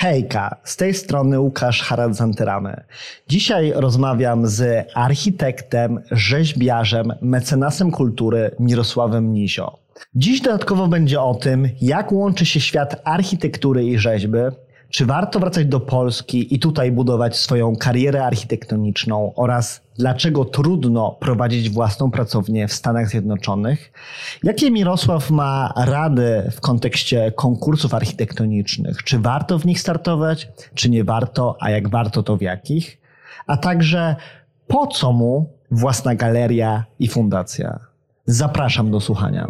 Hejka, z tej strony Łukasz Haradzantyramy. Dzisiaj rozmawiam z architektem, rzeźbiarzem, mecenasem kultury Mirosławem Nizio. Dziś dodatkowo będzie o tym, jak łączy się świat architektury i rzeźby, czy warto wracać do Polski i tutaj budować swoją karierę architektoniczną oraz dlaczego trudno prowadzić własną pracownię w Stanach Zjednoczonych? Jakie Mirosław ma rady w kontekście konkursów architektonicznych? Czy warto w nich startować, czy nie warto, a jak warto, to w jakich? A także po co mu własna galeria i fundacja? Zapraszam do słuchania.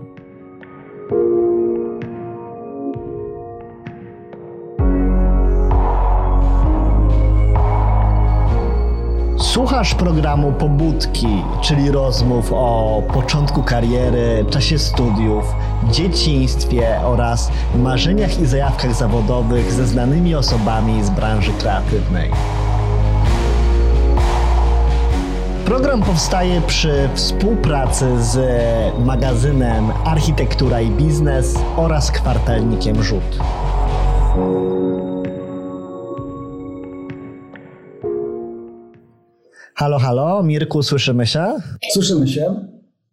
Słuchasz programu Pobudki, czyli rozmów o początku kariery, czasie studiów, dzieciństwie oraz marzeniach i zajawkach zawodowych ze znanymi osobami z branży kreatywnej. Program powstaje przy współpracy z magazynem Architektura i Biznes oraz kwartalnikiem Rzut. Halo, halo, Mirku, słyszymy się? Słyszymy się.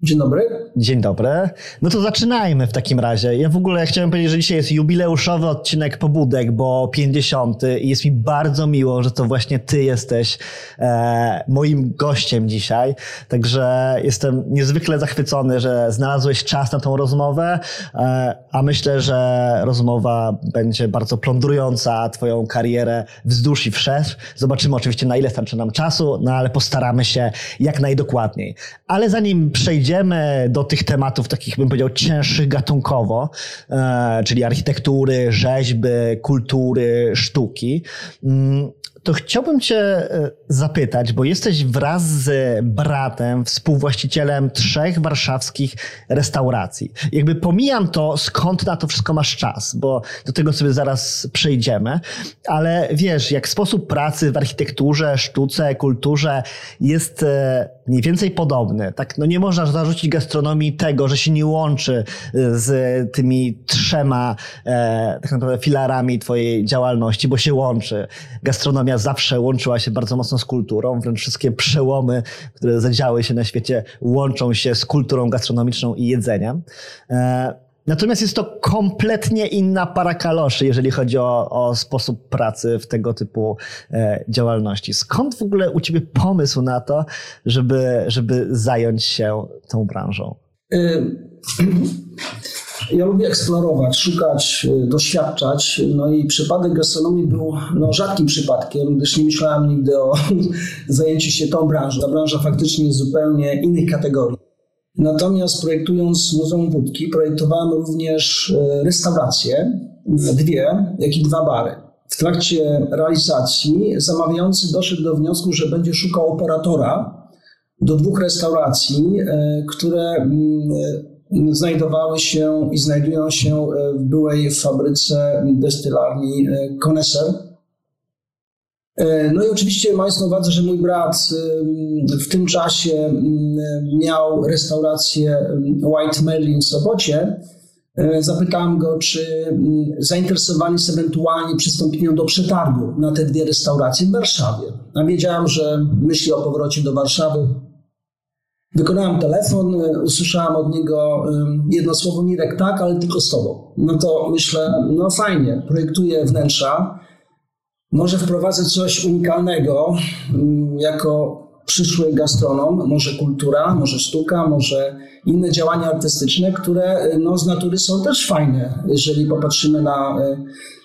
Dzień dobry. Dzień dobry. No to zaczynajmy w takim razie. Ja w ogóle chciałem powiedzieć, że dzisiaj jest jubileuszowy odcinek Pobudek, bo 50. i jest mi bardzo miło, że to właśnie ty jesteś e, moim gościem dzisiaj. Także jestem niezwykle zachwycony, że znalazłeś czas na tą rozmowę, e, a myślę, że rozmowa będzie bardzo plądrująca twoją karierę wzdłuż i wszerz. Zobaczymy oczywiście na ile starczy nam czasu, no ale postaramy się jak najdokładniej. Ale zanim przejdziemy przejdziemy do tych tematów takich, bym powiedział, cięższych gatunkowo, e, czyli architektury, rzeźby, kultury, sztuki, mm, to chciałbym Cię e, zapytać, bo jesteś wraz z bratem współwłaścicielem trzech warszawskich restauracji. Jakby pomijam to, skąd na to wszystko masz czas, bo do tego sobie zaraz przejdziemy, ale wiesz, jak sposób pracy w architekturze, sztuce, kulturze jest e, mniej więcej podobny. Tak, no nie można zarzucić gastronomii tego, że się nie łączy e, z tymi trzema tak naprawdę filarami twojej działalności, bo się łączy. Gastronomia zawsze łączyła się bardzo mocno z kulturą, wręcz wszystkie przełomy, które zadziały się na świecie, łączą się z kulturą gastronomiczną i jedzeniem. E, natomiast jest to kompletnie inna para kaloszy, jeżeli chodzi o, o sposób pracy w tego typu e, działalności. Skąd w ogóle u Ciebie pomysł na to, żeby, żeby zająć się tą branżą? Y ja lubię eksplorować, szukać, e, doświadczać. No i przypadek gastronomii był no, rzadkim przypadkiem, gdyż nie myślałem nigdy o zajęciu się tą branżą. Ta branża faktycznie jest zupełnie innych kategorii. Natomiast projektując Muzeum Wódki, projektowałem również e, restauracje, dwie, jak i dwa bary. W trakcie realizacji zamawiający doszedł do wniosku, że będzie szukał operatora do dwóch restauracji, e, które mm, znajdowały się i znajdują się e, w byłej fabryce destylarni Koneser. E, no i oczywiście mając na uwadze, że mój brat w tym czasie miał restaurację White Merlin w Sopocie, e, zapytałem go, czy zainteresowani jest ewentualnie przystąpieniem do przetargu na te dwie restauracje w Warszawie. A wiedziałem, że myśli o powrocie do Warszawy Wykonałem telefon, y, usłyszałem od niego jedno słowo Mirek, tak, ale tylko z tobą. No to myślę, no fajnie, projektuję wnętrza, może wprowadzę coś unikalnego jako przyszły gastronom, może kultura, może sztuka, może inne działania artystyczne, które y, no, z natury są też fajne, jeżeli popatrzymy na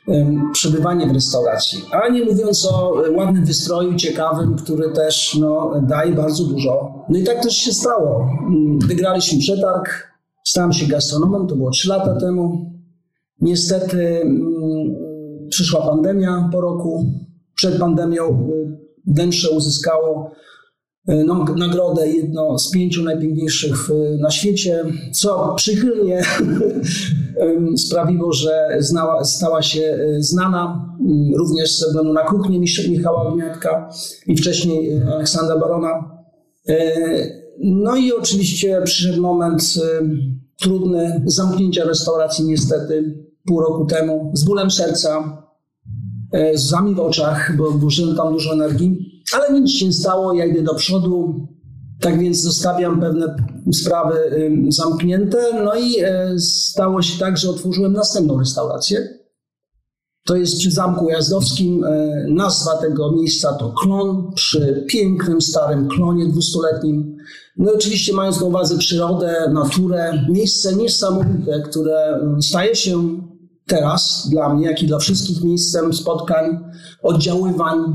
y, przebywanie w restauracji. A nie mówiąc o ładnym wystroju, ciekawym, który też no, daje bardzo dużo. No i tak też się stało. Mm, wygraliśmy przetarg, stałem się gastronomem, to było 3 lata temu. Niestety mm, przyszła pandemia po roku. Przed pandemią y, wnętrze uzyskało E, no, nagrodę, jedno z pięciu najpiękniejszych na świecie, co przychylnie sprawiło, że znała, stała się znana również ze względu na kuchnię Michała Gniatka i wcześniej Aleksandra Barona. No i oczywiście przyszedł moment trudny zamknięcia restauracji niestety pół roku temu z bólem serca z łzami w oczach, bo włożyłem tam dużo energii, ale nic się nie stało, ja idę do przodu, tak więc zostawiam pewne sprawy zamknięte. No i e, stało się tak, że otworzyłem następną restaurację. To jest przy Zamku Jazdowskim. E, nazwa tego miejsca to Klon, przy pięknym, starym klonie dwustuletnim. No i oczywiście mając na uwadze przyrodę, naturę, miejsce niesamowite, które staje się teraz dla mnie, jak i dla wszystkich miejscem spotkań, oddziaływań,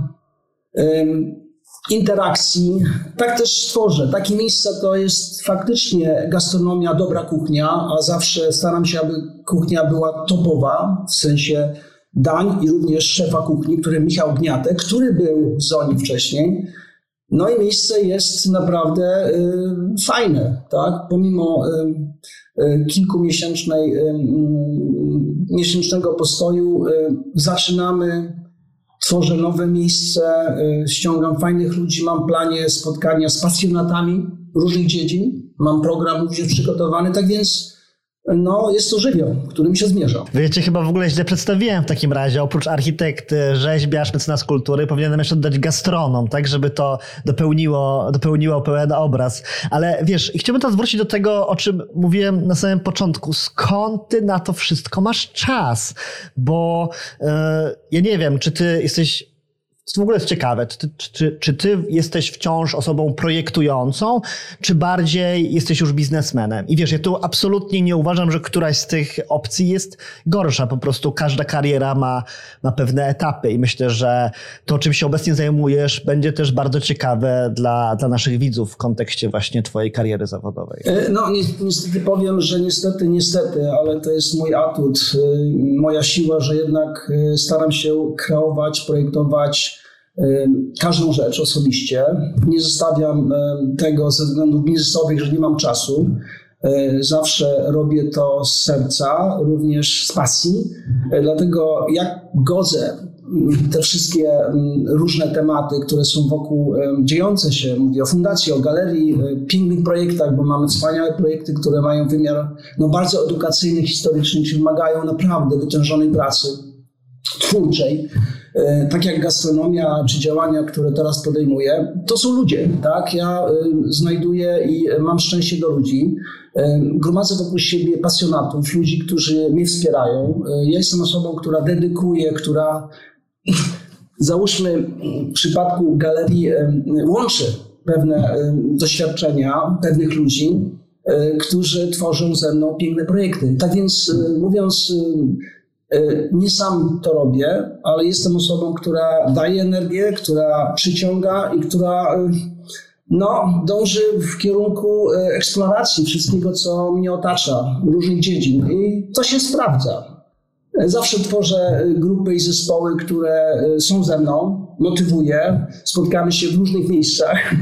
interakcji. Tak też tworzę. Takie miejsca to jest faktycznie gastronomia, dobra kuchnia, a zawsze staram się, aby kuchnia była topowa, w sensie dań i również szefa kuchni, który Michał Gniatek, który był w Zoni wcześniej. No i miejsce jest naprawdę y, fajne, tak? Pomimo y, kilkumiesięcznej, y, miesięcznego postoju. Y, zaczynamy tworzę nowe miejsce, ściągam fajnych ludzi, mam planie spotkania z pasjonatami różnych dziedzin, mam program również przygotowany, tak więc no, jest to żywioł, którym się zmierza. Wiecie, chyba w ogóle źle przedstawiłem w takim razie. Oprócz architekt, rzeźbiarz, mecenas kultury, powinienem jeszcze dodać gastronom, tak, żeby to dopełniło, dopełniło pełen obraz. Ale wiesz, chciałbym teraz wrócić do tego, o czym mówiłem na samym początku. Skąd ty na to wszystko masz czas? Bo yy, ja nie wiem, czy ty jesteś w ogóle jest ciekawe. Czy ty, czy, czy ty, jesteś wciąż osobą projektującą, czy bardziej jesteś już biznesmenem? I wiesz, ja tu absolutnie nie uważam, że któraś z tych opcji jest gorsza. Po prostu każda kariera ma, ma pewne etapy i myślę, że to, czym się obecnie zajmujesz, będzie też bardzo ciekawe dla, dla naszych widzów w kontekście właśnie twojej kariery zawodowej. E, no, niestety powiem, że niestety, niestety, ale to jest mój atut, e, moja siła, że jednak e, staram się kreować, projektować, każdą rzecz osobiście. Nie zostawiam tego ze względów biznesowych, że nie mam czasu. E, zawsze robię to z serca, również z pasji. E, dlatego jak godzę te wszystkie różne tematy, które są wokół dziejące się, mówię o fundacji, o galerii, e, pięknych projektach, bo mamy wspaniałe projekty, które mają wymiar no, bardzo edukacyjny, historyczny, czyli wymagają naprawdę wytężonej pracy twórczej. E, tak jak gastronomia czy działania, które teraz podejmuję, to są ludzie, tak? Ja e, znajduję i mam szczęście do ludzi. E, gromadzę wokół siebie pasjonatów, ludzi, którzy mnie wspierają. Ja jestem osobą, która dedykuje, która załóżmy w przypadku galerii łączy pewne doświadczenia pewnych ludzi, którzy tworzą ze mną piękne projekty. Tak więc mówiąc nie sam to robię, ale jestem osobą, która daje energię, która przyciąga i która e, no, dąży w kierunku e, eksploracji wszystkiego, co mnie otacza, różnych dziedzin. I to się sprawdza. Zawsze tworzę grupy i zespoły, które są ze mną, motywuję, spotkamy się w różnych miejscach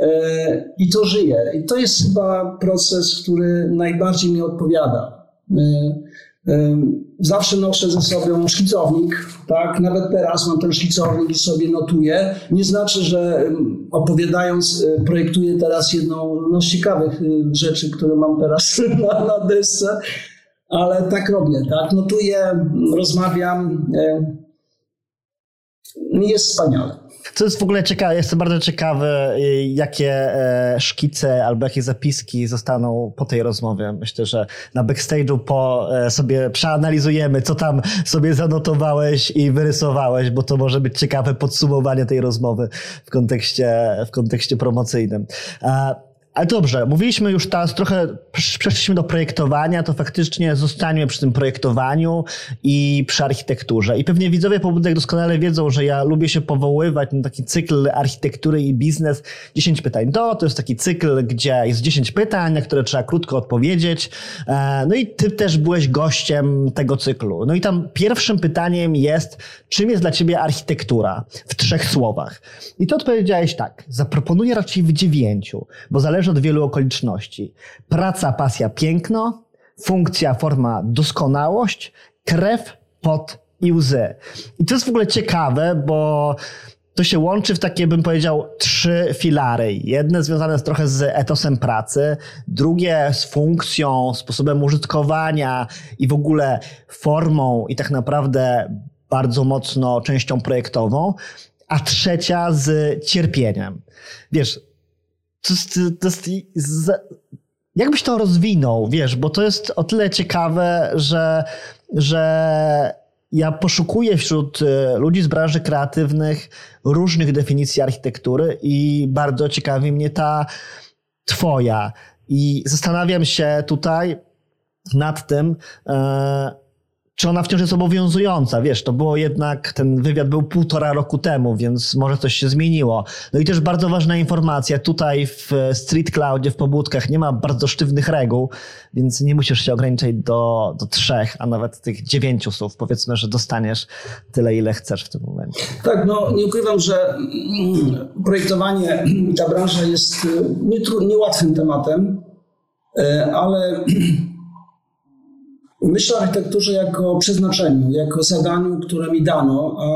i to żyje. I to jest chyba proces, który najbardziej mi odpowiada. Zawsze noszę ze sobą szkicownik, tak? Nawet teraz mam ten szkicownik i sobie notuję. Nie znaczy, że opowiadając, y, projektuję teraz jedną no, z ciekawych y, rzeczy, które mam teraz na, na desce, ale tak robię, tak? Notuję, rozmawiam. Jest wspaniale. Co jest w ogóle ciekawe, jestem bardzo ciekawy, y, jakie e, szkice albo jakie zapiski zostaną po tej rozmowie. Myślę, że na backstage'u po e, sobie przeanalizujemy, co tam sobie zanotowałeś i wyrysowałeś, bo to może być ciekawe podsumowanie tej rozmowy w kontekście, w kontekście promocyjnym. Ale dobrze, mówiliśmy już teraz trochę, przeszliśmy do projektowania, to faktycznie zostańmy przy tym projektowaniu i przy architekturze. I pewnie widzowie pobudek doskonale wiedzą, że ja lubię się powoływać na taki cykl architektury i biznes. 10 pytań do, to jest taki cykl, gdzie jest 10 pytań, na które trzeba krótko odpowiedzieć. E, no i ty też byłeś gościem tego cyklu. No i tam pierwszym pytaniem jest, czym jest dla ciebie architektura? W trzech słowach. I to odpowiedziałeś tak, zaproponuję raczej w dziewięciu, bo zależy zależy od wielu okoliczności. Praca, pasja, piękno, funkcja, forma, doskonałość, krew, pot i łzy. I to jest w ogóle ciekawe, bo to się łączy w takie, bym powiedział, trzy filary. Jedne związane trochę z etosem pracy, drugie z funkcją, sposobem użytkowania i w ogóle formą i tak naprawdę bardzo mocno częścią projektową, a trzecia z cierpieniem. Wiesz, to to jest, jakbyś to rozwinął, wiesz, bo to jest o tyle ciekawe, że, że ja poszukuję wśród e, ludzi z branży kreatywnych różnych definicji architektury i bardzo ciekawi mnie ta twoja. I zastanawiam się tutaj nad tym, e, czy ona wciąż jest obowiązująca. Wiesz, to było jednak, ten wywiad był półtora roku temu, więc może coś się zmieniło. No i też bardzo ważna informacja, tutaj w Street Cloudzie, w pobudkach nie ma bardzo sztywnych reguł, więc nie musisz się ograniczać do, do trzech, a nawet tych dziewięciu słów. Powiedzmy, że dostaniesz tyle, ile chcesz w tym momencie. Tak, no nie ukrywam, że mm, projektowanie, ta branża jest y, niełatwym tematem, y, ale Myślę o architekturze jako przeznaczeniu, jako zadaniu, które mi dano, a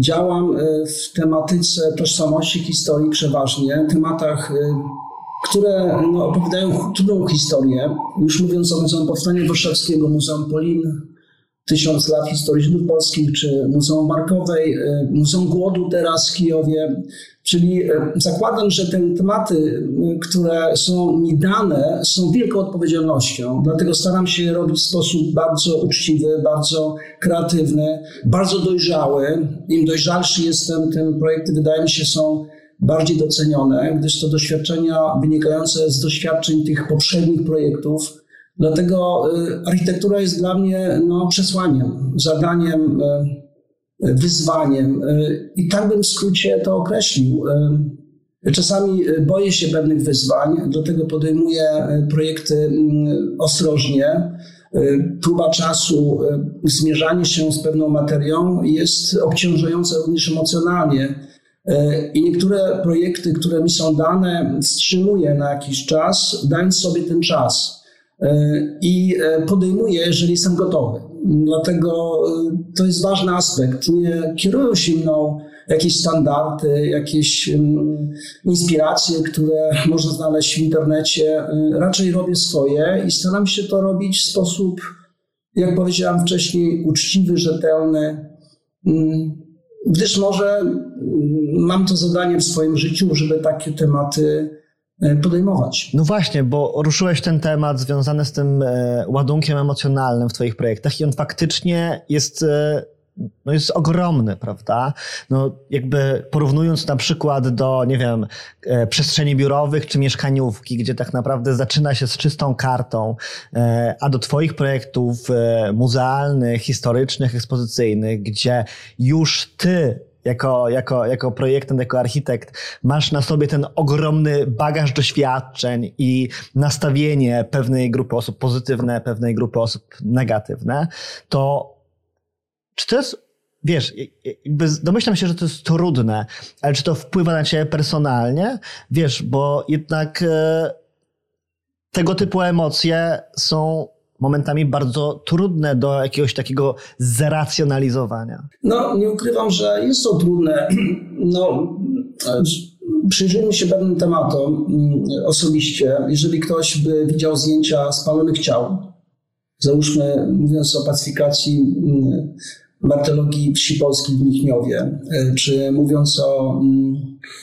działam e, w tematyce tożsamości, historii przeważnie, tematach, e, które no, opowiadają trudną historię. Już mówiąc o Muzeum Powstania Warszawskiego, Muzeum Polin, Tysiąc lat historii Żydów Polskich, czy Muzeum Markowej, e, Muzeum Głodu teraz w Kijowie. Czyli e, zakładam, że te tematy, e, które są mi dane, są wielką odpowiedzialnością. Dlatego staram się robić w sposób bardzo uczciwy, bardzo kreatywny, bardzo dojrzały. Im dojrzalszy jestem, tym projekty wydaje mi się są bardziej docenione, gdyż to doświadczenia wynikające z doświadczeń tych poprzednich projektów Dlatego y, architektura jest dla mnie no, przesłaniem, zadaniem, y, wyzwaniem. Y, I tak bym w skrócie to określił. Czasami boję się pewnych wyzwań, dlatego podejmuję projekty mm, ostrożnie. Próba czasu, zmierzanie się z pewną materią jest obciążające również emocjonalnie. I niektóre projekty, które mi są dane, wstrzymuję na jakiś czas, dając sobie ten czas. E, i e, podejmuję, jeżeli jestem gotowy. Dlatego e, to jest ważny aspekt. Nie kierują się mną jakieś standardy, jakieś inspiracje, które można znaleźć w internecie. Raczej robię swoje i staram się to robić w sposób, jak powiedziałem wcześniej, uczciwy, rzetelny, gdyż może mam to zadanie w swoim życiu, żeby takie tematy podejmować. No właśnie, bo ruszyłeś ten temat związany z tym e, ładunkiem emocjonalnym w Twoich projektach i on faktycznie jest e, no jest ogromny, prawda? No jakby porównując na przykład do, nie wiem, przestrzeni biurowych czy mieszkaniówki, gdzie tak naprawdę zaczyna się z czystą kartą, a do twoich projektów muzealnych, historycznych, ekspozycyjnych, gdzie już ty jako, jako, jako projektant, jako architekt, masz na sobie ten ogromny bagaż doświadczeń i nastawienie pewnej grupy osób pozytywne, pewnej grupy osób negatywne, to czy to jest, wiesz, jakby domyślam się, że to jest trudne, ale czy to wpływa na ciebie personalnie? Wiesz, bo jednak e, tego typu emocje są momentami bardzo trudne do jakiegoś takiego zracjonalizowania. No, nie ukrywam, że jest to trudne. No, przyjrzyjmy się pewnym tematom mm, osobiście. Jeżeli ktoś by widział zdjęcia spalonych ciał, załóżmy, mówiąc o pacyfikacji mm, martyrologii wsi polskiej w Michniowie, e, czy mówiąc o mm,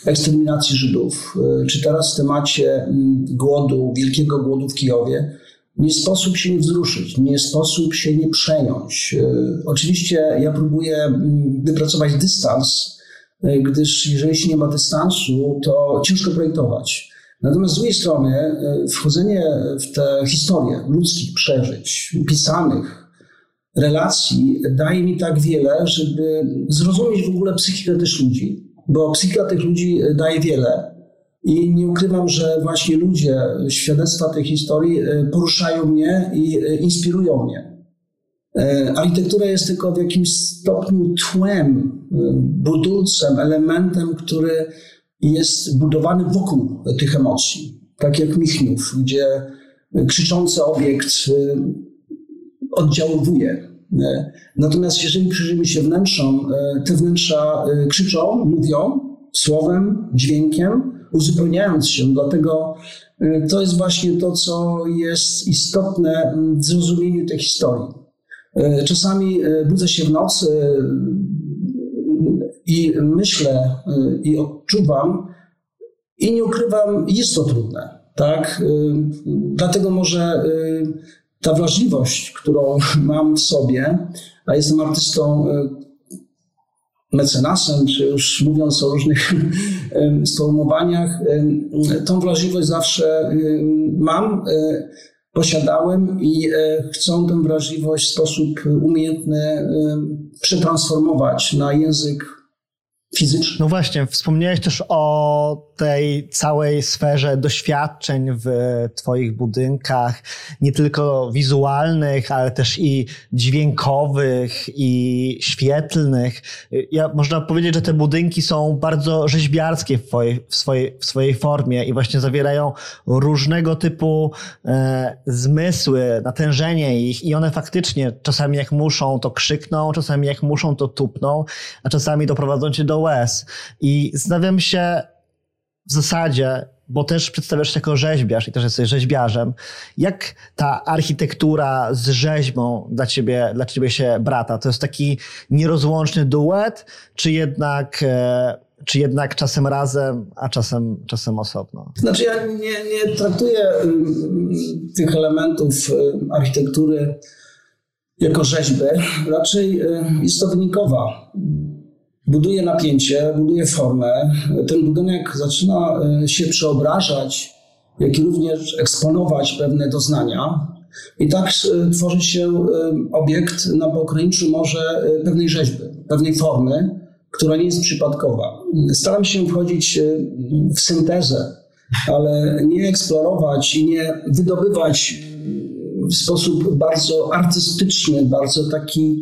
eksterminacji Żydów, e, czy teraz w temacie głodu, wielkiego głodu w Kijowie, nie sposób się nie wzruszyć, nie sposób się nie przejąć. E, oczywiście ja próbuję mm, wypracować dystans, e, gdyż jeżeli się nie ma dystansu, to ciężko projektować. Natomiast z drugiej strony e, wchodzenie w te historie ludzkich przeżyć, pisanych, relacji daje mi tak wiele, żeby zrozumieć w ogóle psychikę też ludzi, bo psychika tych ludzi daje wiele. I nie ukrywam, że właśnie ludzie, świadectwa tej historii e, poruszają mnie i e, inspirują mnie. E, architektura jest tylko w jakimś stopniu tłem, budulcem, elementem, który jest budowany wokół tych emocji. Tak jak Michniów, gdzie krzyczący obiekt oddziaływuje. Natomiast jeżeli przyjrzymy się wnętrzom, te wnętrza krzyczą, mówią słowem, dźwiękiem, uzupełniając się. Dlatego y, to jest właśnie to, co jest istotne w zrozumieniu tej historii. Czasami budzę się w nocy i myślę i odczuwam i nie ukrywam, jest to trudne. Tak? Dlatego może ta wrażliwość, którą mam w sobie, a jestem artystą, mecenasem, czy już mówiąc o różnych sformułowaniach, tą wrażliwość zawsze mam, e, posiadałem i e, chcę tę wrażliwość w sposób umiejętny przetransformować na język fizyczny. No właśnie, wspomniałeś też o tej całej sferze doświadczeń w Twoich budynkach, nie tylko wizualnych, ale też i dźwiękowych, i świetlnych. Ja, można powiedzieć, że te budynki są bardzo rzeźbiarskie w, twojej, w, swojej, w swojej formie i właśnie zawierają różnego typu e, zmysły, natężenie ich i one faktycznie czasami jak muszą, to krzykną, czasami jak muszą, to tupną, a czasami doprowadzą cię do łez. I zastanawiam się, w zasadzie, bo też przedstawiasz się jako rzeźbiarz i też jesteś rzeźbiarzem, jak ta architektura z rzeźbą dla ciebie, dla ciebie się brata? To jest taki nierozłączny duet, czy jednak, e, czy jednak czasem razem, a czasem, czasem osobno? Znaczy ja nie, nie traktuję tych elementów architektury jako rzeźby. Raczej jest to wynikowa buduje napięcie, buduje formę. Ten budynek zaczyna e, się przeobrażać, jak i również eksponować pewne doznania. I tak e, tworzy się e, obiekt na pograniczu może pewnej rzeźby, pewnej formy, która nie jest przypadkowa. Staram się wchodzić w syntezę, ale nie eksplorować i nie wydobywać w sposób bardzo artystyczny, bardzo taki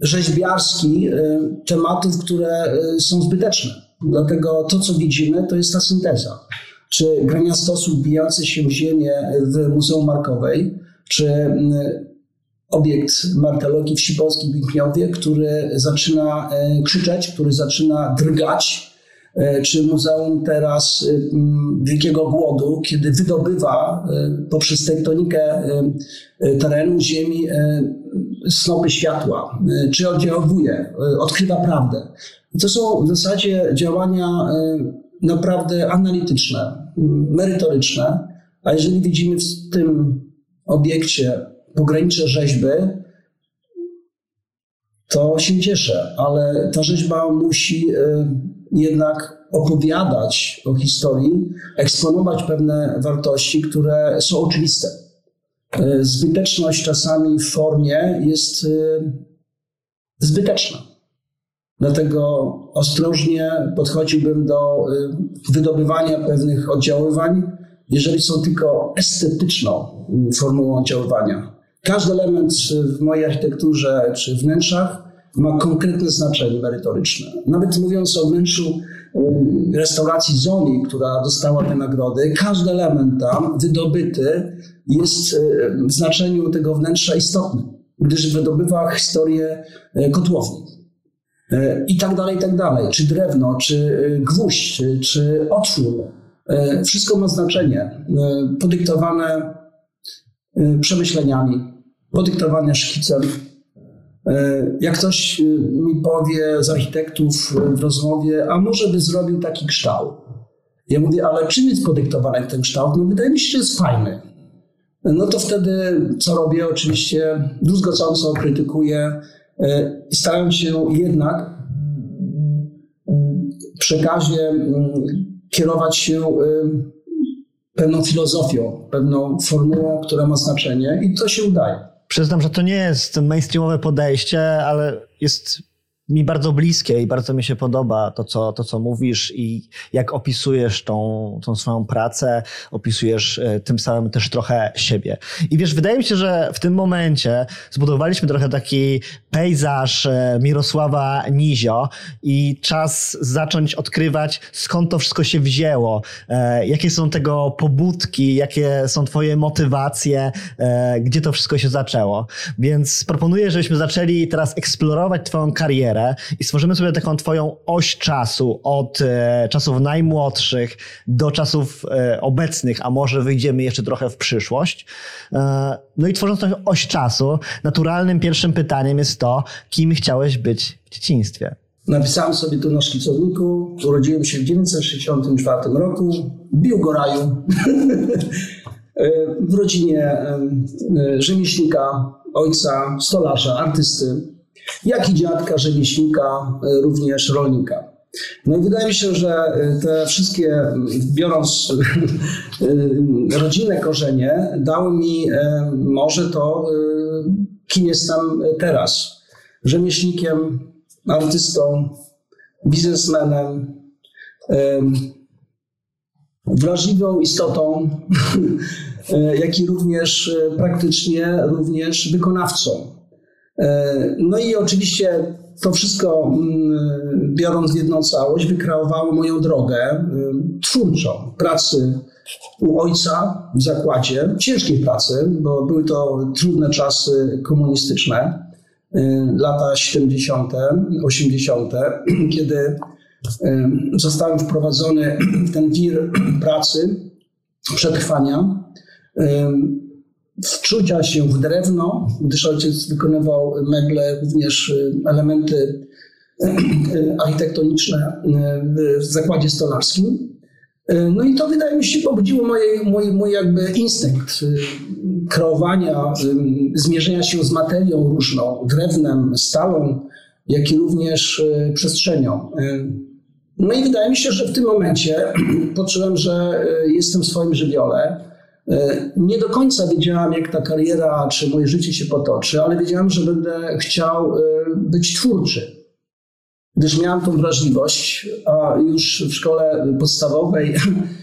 rzeźbiarski tematów, które są zbyteczne. Dlatego to, co widzimy, to jest ta synteza. Czy graniastosów bijający się w ziemię w Muzeum Markowej, czy obiekt martologii wsi polskiej w Winkniowie, który zaczyna krzyczeć, który zaczyna drgać, czy Muzeum teraz Wielkiego Głodu, kiedy wydobywa poprzez tektonikę terenu, ziemi snopy światła, y, czy oddziałuje, y, odkrywa prawdę. To są w zasadzie działania y, naprawdę analityczne, merytoryczne, a jeżeli widzimy w tym obiekcie pogranicze rzeźby, to się cieszę, ale ta rzeźba musi jednak opowiadać o historii, eksponować pewne wartości, które są oczywiste. E, zbyteczność czasami w formie jest e, zbyteczna. Dlatego ostrożnie podchodziłbym do e, wydobywania pewnych oddziaływań, jeżeli są tylko estetyczną formułą oddziaływania. Każdy element w mojej architekturze czy wnętrzach ma konkretne znaczenie merytoryczne. Nawet mówiąc o wnętrzu restauracji Zoli, która dostała te nagrody, każdy element tam wydobyty jest e, w znaczeniu tego wnętrza istotny, gdyż wydobywa historię e, kotłowni. I tak dalej, i tak dalej. Czy drewno, czy gwóźdź, czy, czy otwór. Wszystko ma znaczenie. Podyktowane przemyśleniami, podyktowane szkicem. Jak ktoś mi powie z architektów w rozmowie, a może by zrobił taki kształt. Ja mówię, ale czym jest podyktowany ten kształt? No wydaje mi się, że jest fajny no to wtedy co robię? Oczywiście druzgocąco krytykuję e, staram się jednak w przekazie mm, kierować się e, pewną filozofią, pewną formułą, która ma znaczenie i to się udaje. Przyznam, że to nie jest mainstreamowe podejście, ale jest mi bardzo bliskie i bardzo mi się podoba to, co, to, co mówisz i jak opisujesz tą, tą swoją pracę, opisujesz e, tym samym też trochę siebie. I wiesz, wydaje mi się, że w tym momencie zbudowaliśmy trochę taki pejzaż e, Mirosława Nizio i czas zacząć odkrywać, skąd to wszystko się wzięło, e, jakie są tego pobudki, jakie są twoje motywacje, gdzie to wszystko się zaczęło. Więc proponuję, żebyśmy zaczęli teraz eksplorować twoją karierę, karierę i stworzymy sobie taką twoją oś czasu od e, czasów najmłodszych do czasów e, obecnych, a może wyjdziemy jeszcze trochę w przyszłość. E, no i tworząc tę oś czasu, naturalnym pierwszym pytaniem jest to, kim chciałeś być w dzieciństwie. Napisałem sobie tu na szkicowniku. Urodziłem się w 1964 roku w Biłgoraju. w rodzinie rzemieślnika, ojca, stolarza, artysty, jak i dziadka, rzemieślnika, e, również rolnika. No i wydaje mi się, że e, te wszystkie, biorąc rodzinne korzenie, dały mi może to, kim jestem teraz. Rzemieślnikiem, artystą, biznesmenem, wrażliwą istotą, jak i również praktycznie również wykonawcą. E, no i oczywiście to wszystko, mm, biorąc w jedną całość, wykreowało moją drogę twórczą pracy u ojca w zakładzie, ciężkiej pracy, bo były to trudne czasy komunistyczne, lata 70., 80., kiedy zostałem wprowadzony w ten wir pracy, przetrwania, wczucia się w drewno, gdyż ojciec wykonywał meble, również elementy architektoniczne w zakładzie stolarskim. No i to wydaje mi się pobudziło moje, mój, mój jakby instynkt kreowania, zmierzenia się z materią różną, drewnem, stalą, jak i również przestrzenią. No i wydaje mi się, że w tym momencie poczułem, że jestem w swoim żywiole. E, nie do końca wiedziałam, jak ta kariera czy moje życie się potoczy, ale wiedziałam, że będę chciał e, być twórczy. Gdyż miałam tą wrażliwość, a już w szkole podstawowej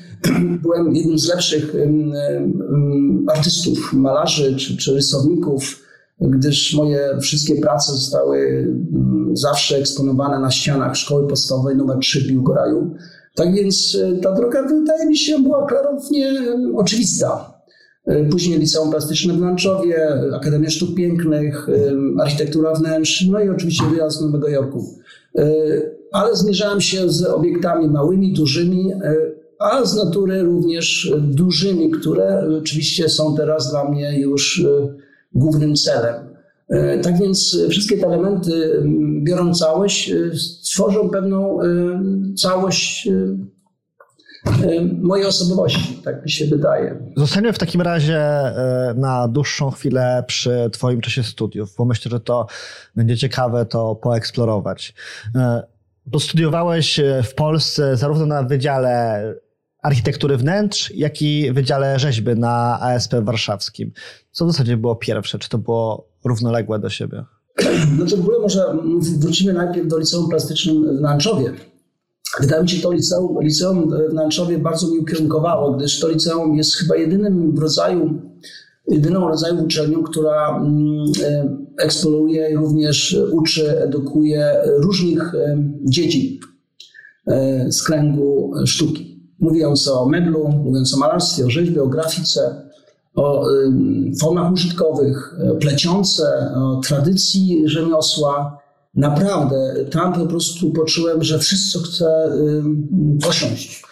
byłem jednym z lepszych artystów, malarzy czy, czy rysowników gdyż moje wszystkie prace zostały mm, zawsze eksponowane na ścianach szkoły podstawowej nr 3 w Biłgoraju. Tak więc e, ta droga wydaje mi się była klarownie oczywista. E, później Liceum Plastyczne w Lanczowie, Akademia Sztuk Pięknych, Architektura Wnętrz, no i oczywiście wyjazd do Nowego Jorku. E, ale zmierzałem się z obiektami małymi, dużymi, a z natury również dużymi, które oczywiście są teraz dla mnie już głównym celem. E, tak więc wszystkie te elementy, biorąc całość, e, tworzą pewną e, całość mojej osobowości, tak mi się wydaje. Zostaniemy w takim razie na dłuższą chwilę przy Twoim czasie studiów, bo myślę, że to będzie ciekawe to poeksplorować. Bo studiowałeś w Polsce zarówno na Wydziale architektury wnętrz, jak i Wydziale Rzeźby na ASP warszawskim. Co w zasadzie było pierwsze? Czy to było równoległe do siebie? No to w ogóle może wrócimy najpierw do liceum plastycznym w Nanczowie. Wydaje mi się, to liceum, liceum w Nanczowie bardzo mi ukierunkowało, gdyż to liceum jest chyba jedynym rodzaju, jedyną rodzaju uczelnią, która e, eksploruje również uczy, edukuje różnych e, dzieci e, z kręgu sztuki. Mówiąc o meblu, mówiąc o malarstwie, o rzeźbie, o grafice, o formach użytkowych, plecionce, o tradycji rzemiosła. Naprawdę tam po prostu poczułem, że wszystko chcę posiąść.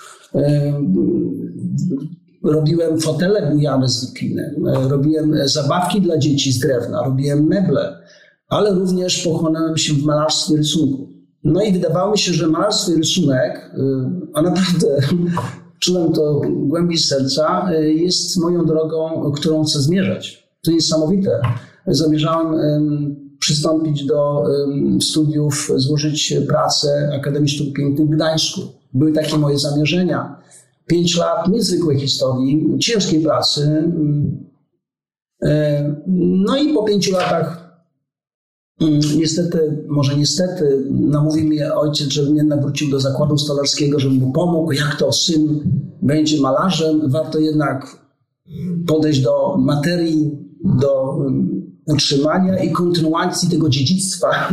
Robiłem fotele bujane z wikliny, robiłem zabawki dla dzieci z drewna, robiłem meble, ale również pochłonąłem się w malarstwie rysunku. No i wydawało mi się, że malarstwo i rysunek, y, a naprawdę czułem to głębi serca, y, jest moją drogą, którą chcę zmierzać. To niesamowite. Zamierzałem przystąpić do studiów, złożyć pracę Akademii Sztuk Pięknych w Gdańsku. Były takie moje zamierzenia. Pięć lat niezwykłej historii, ciężkiej pracy. No i po pięciu latach niestety, może niestety, namówił mnie ojciec, żebym jednak wrócił do zakładu stolarskiego, żebym mu pomógł. Jak to syn będzie malarzem, warto jednak podejść do materii, do mm, utrzymania i kontynuacji tego dziedzictwa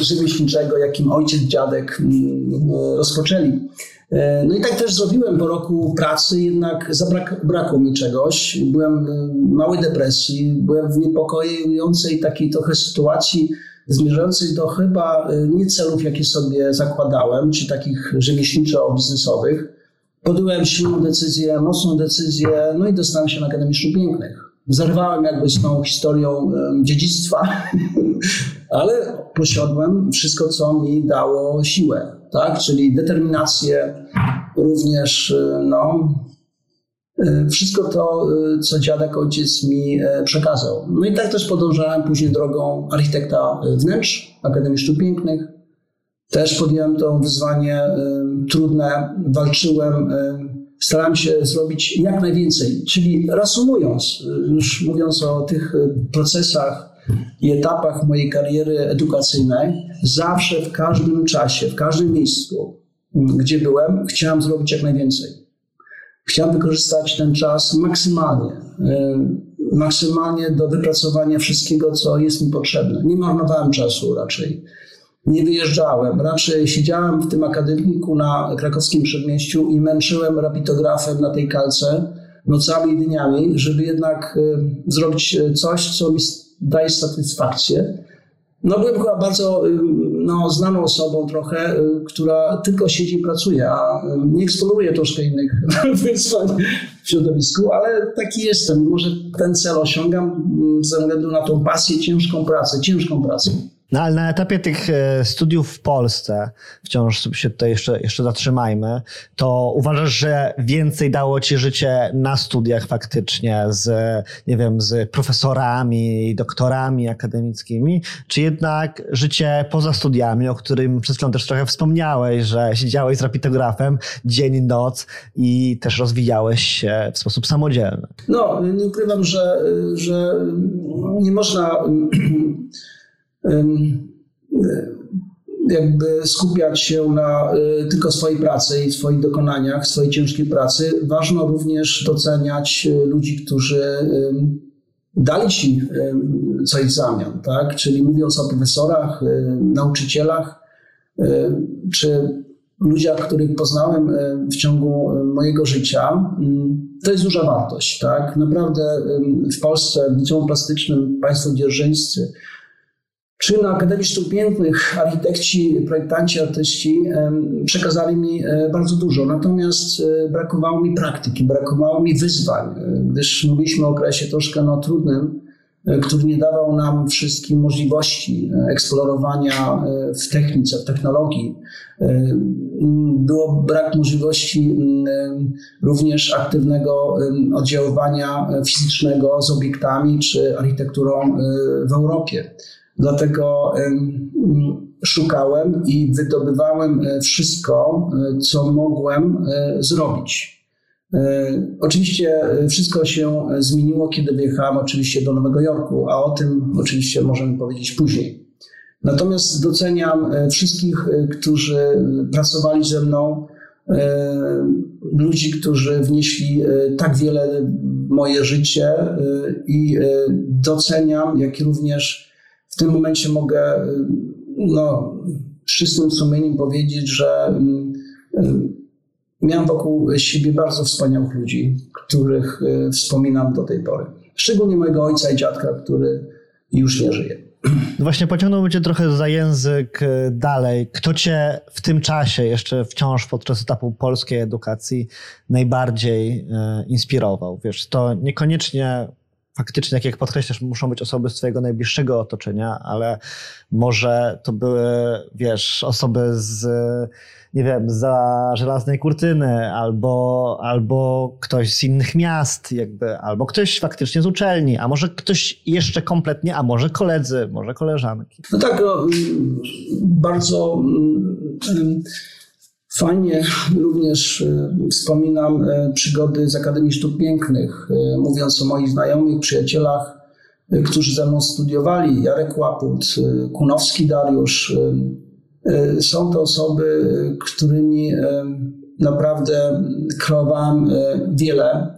y, rzemieślniczego, jakim ojciec, dziadek mm, rozpoczęli. E, no i tak też zrobiłem po roku pracy, jednak zabrakło mi czegoś. Byłem w małej depresji, byłem w niepokojącej takiej trochę sytuacji zmierzających do chyba nie celów, jakie sobie zakładałem, czy takich rzemieślniczo-biznesowych. Podjąłem silną decyzję, mocną decyzję, no i dostałem się na Akademii Sztuk Pięknych. Zerwałem jakby z tą historią dziedzictwa, ale posiadłem wszystko, co mi dało siłę, tak? czyli determinację, również no, E, wszystko to, e, co dziadek ojciec mi e, przekazał. No i tak też podążałem później drogą architekta wnętrz Akademii Sztuk Pięknych. Też podjąłem to wyzwanie trudne, walczyłem, starałem się zrobić jak najwięcej. Czyli reasumując, już mówiąc o tych procesach i etapach mojej kariery edukacyjnej, zawsze w każdym czasie, w każdym miejscu, gdzie byłem, chciałem zrobić jak najwięcej. Chciałem wykorzystać ten czas maksymalnie, y, maksymalnie do wypracowania wszystkiego, co jest mi potrzebne. Nie marnowałem czasu raczej. Nie wyjeżdżałem, raczej siedziałem w tym akademiku na krakowskim przedmieściu i męczyłem rapitografem na tej kalce nocami i dniami, żeby jednak y, zrobić coś, co mi daje satysfakcję. No byłem chyba bardzo no, znaną osobą trochę, y, która tylko siedzi i pracuje, a nie eksploruje troszkę innych wyzwań w środowisku, ale taki jestem. Może ten cel osiągam ze względu na tą pasję, ciężką pracę, ciężką pracę. No ale na etapie tych e, studiów w Polsce, wciąż się tutaj jeszcze, jeszcze zatrzymajmy, to uważasz, że więcej dało ci życie na studiach faktycznie z, nie wiem, z profesorami, doktorami akademickimi, czy jednak życie poza studiami, o którym przed chwilą też trochę wspomniałeś, że siedziałeś z rapitografem dzień noc i też rozwijałeś się w sposób samodzielny? No, nie ukrywam, że, że nie można jakby skupiać się na y, tylko swojej pracy i swoich dokonaniach, swojej ciężkiej pracy. Ważno również doceniać y, ludzi, którzy dali ci coś w zamian, tak? Czyli mówiąc o profesorach, y, nauczycielach, czy ludziach, których poznałem w ciągu mojego życia, to jest duża wartość, tak? Naprawdę w Polsce w liceum plastycznym państwo dzierżyńscy czy na Akademii Sztuk Pięknych architekci, projektanci, artyści przekazali mi e, bardzo dużo. Natomiast e, brakowało mi praktyki, brakowało mi wyzwań, e, gdyż mówiliśmy o okresie troszkę no, trudnym, który nie dawał nam wszystkim możliwości eksplorowania w technice, w technologii. Było brak możliwości również aktywnego oddziaływania fizycznego z obiektami czy architekturą w Europie. Dlatego szukałem i wydobywałem e, wszystko, e, co mogłem e, zrobić. Oczywiście wszystko się zmieniło, kiedy wyjechałem oczywiście do Nowego Jorku, a o tym oczywiście możemy powiedzieć później. Natomiast doceniam wszystkich, którzy pracowali ze mną, ludzi, którzy wnieśli tak wiele w moje życie i doceniam, jak również w tym momencie mogę y, no, czystym sumieniem powiedzieć, że y, y, miałem wokół siebie bardzo wspaniałych ludzi, których wspominam do tej pory. Szczególnie mojego ojca i dziadka, który już nie żyje. No właśnie pociągnąłbym cię trochę za język dalej. Kto cię w tym czasie, jeszcze wciąż podczas etapu polskiej edukacji, najbardziej inspirował? Wiesz, to niekoniecznie faktycznie, tak jak podkreślasz, muszą być osoby z twojego najbliższego otoczenia, ale może to były, wiesz, osoby z, nie wiem, za żelaznej kurtyny, albo, albo ktoś z innych miast, jakby, albo ktoś faktycznie z uczelni, a może ktoś jeszcze kompletnie, a może koledzy, może koleżanki. No tak, no, bardzo mm, Fajnie również e, wspominam e, przygody z Akademii Sztuk Pięknych, e, mówiąc o moich znajomych, przyjacielach, którzy ze mną studiowali. Jarek Łaput, Kunowski Dariusz. Są to osoby, którymi naprawdę kreowałem wiele.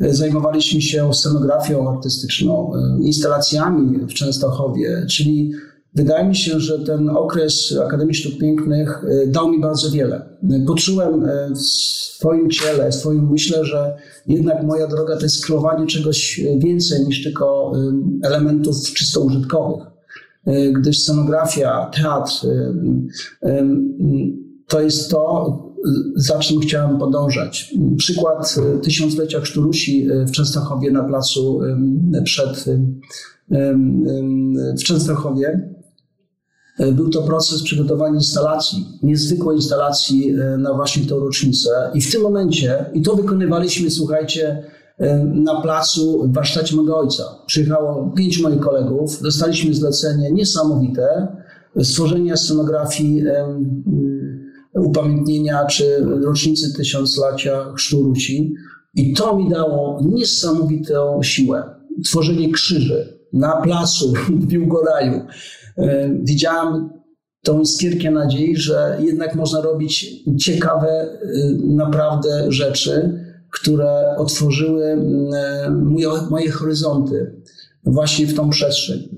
Zajmowaliśmy się scenografią artystyczną, instalacjami w Częstochowie, czyli Wydaje mi się, że ten okres Akademii Sztuk Pięknych y, dał mi bardzo wiele. Poczułem y, w swoim ciele, w swoim myślę, że jednak moja droga to jest kreowanie czegoś więcej niż tylko y, elementów czysto użytkowych. gdyż scenografia, teatr to jest to, za czym chciałem podążać. Przykład tysiąclecia Chrzturusi w Częstochowie na placu przed w Częstochowie. Był to proces przygotowania instalacji, niezwykłej instalacji na właśnie tę rocznicę. I w tym momencie, i to wykonywaliśmy, słuchajcie, na placu w warsztacie mojego ojca. Przyjechało pięć moich kolegów, dostaliśmy zlecenie niesamowite stworzenia scenografii upamiętnienia czy rocznicy tysiąclacia chrztu Rusi. I to mi dało niesamowitą siłę. Tworzenie krzyży na placu w Biłgoraju. Widziałem tą iskierkę nadziei, że jednak można robić ciekawe naprawdę rzeczy, które otworzyły moje, moje horyzonty właśnie w tą przestrzeń.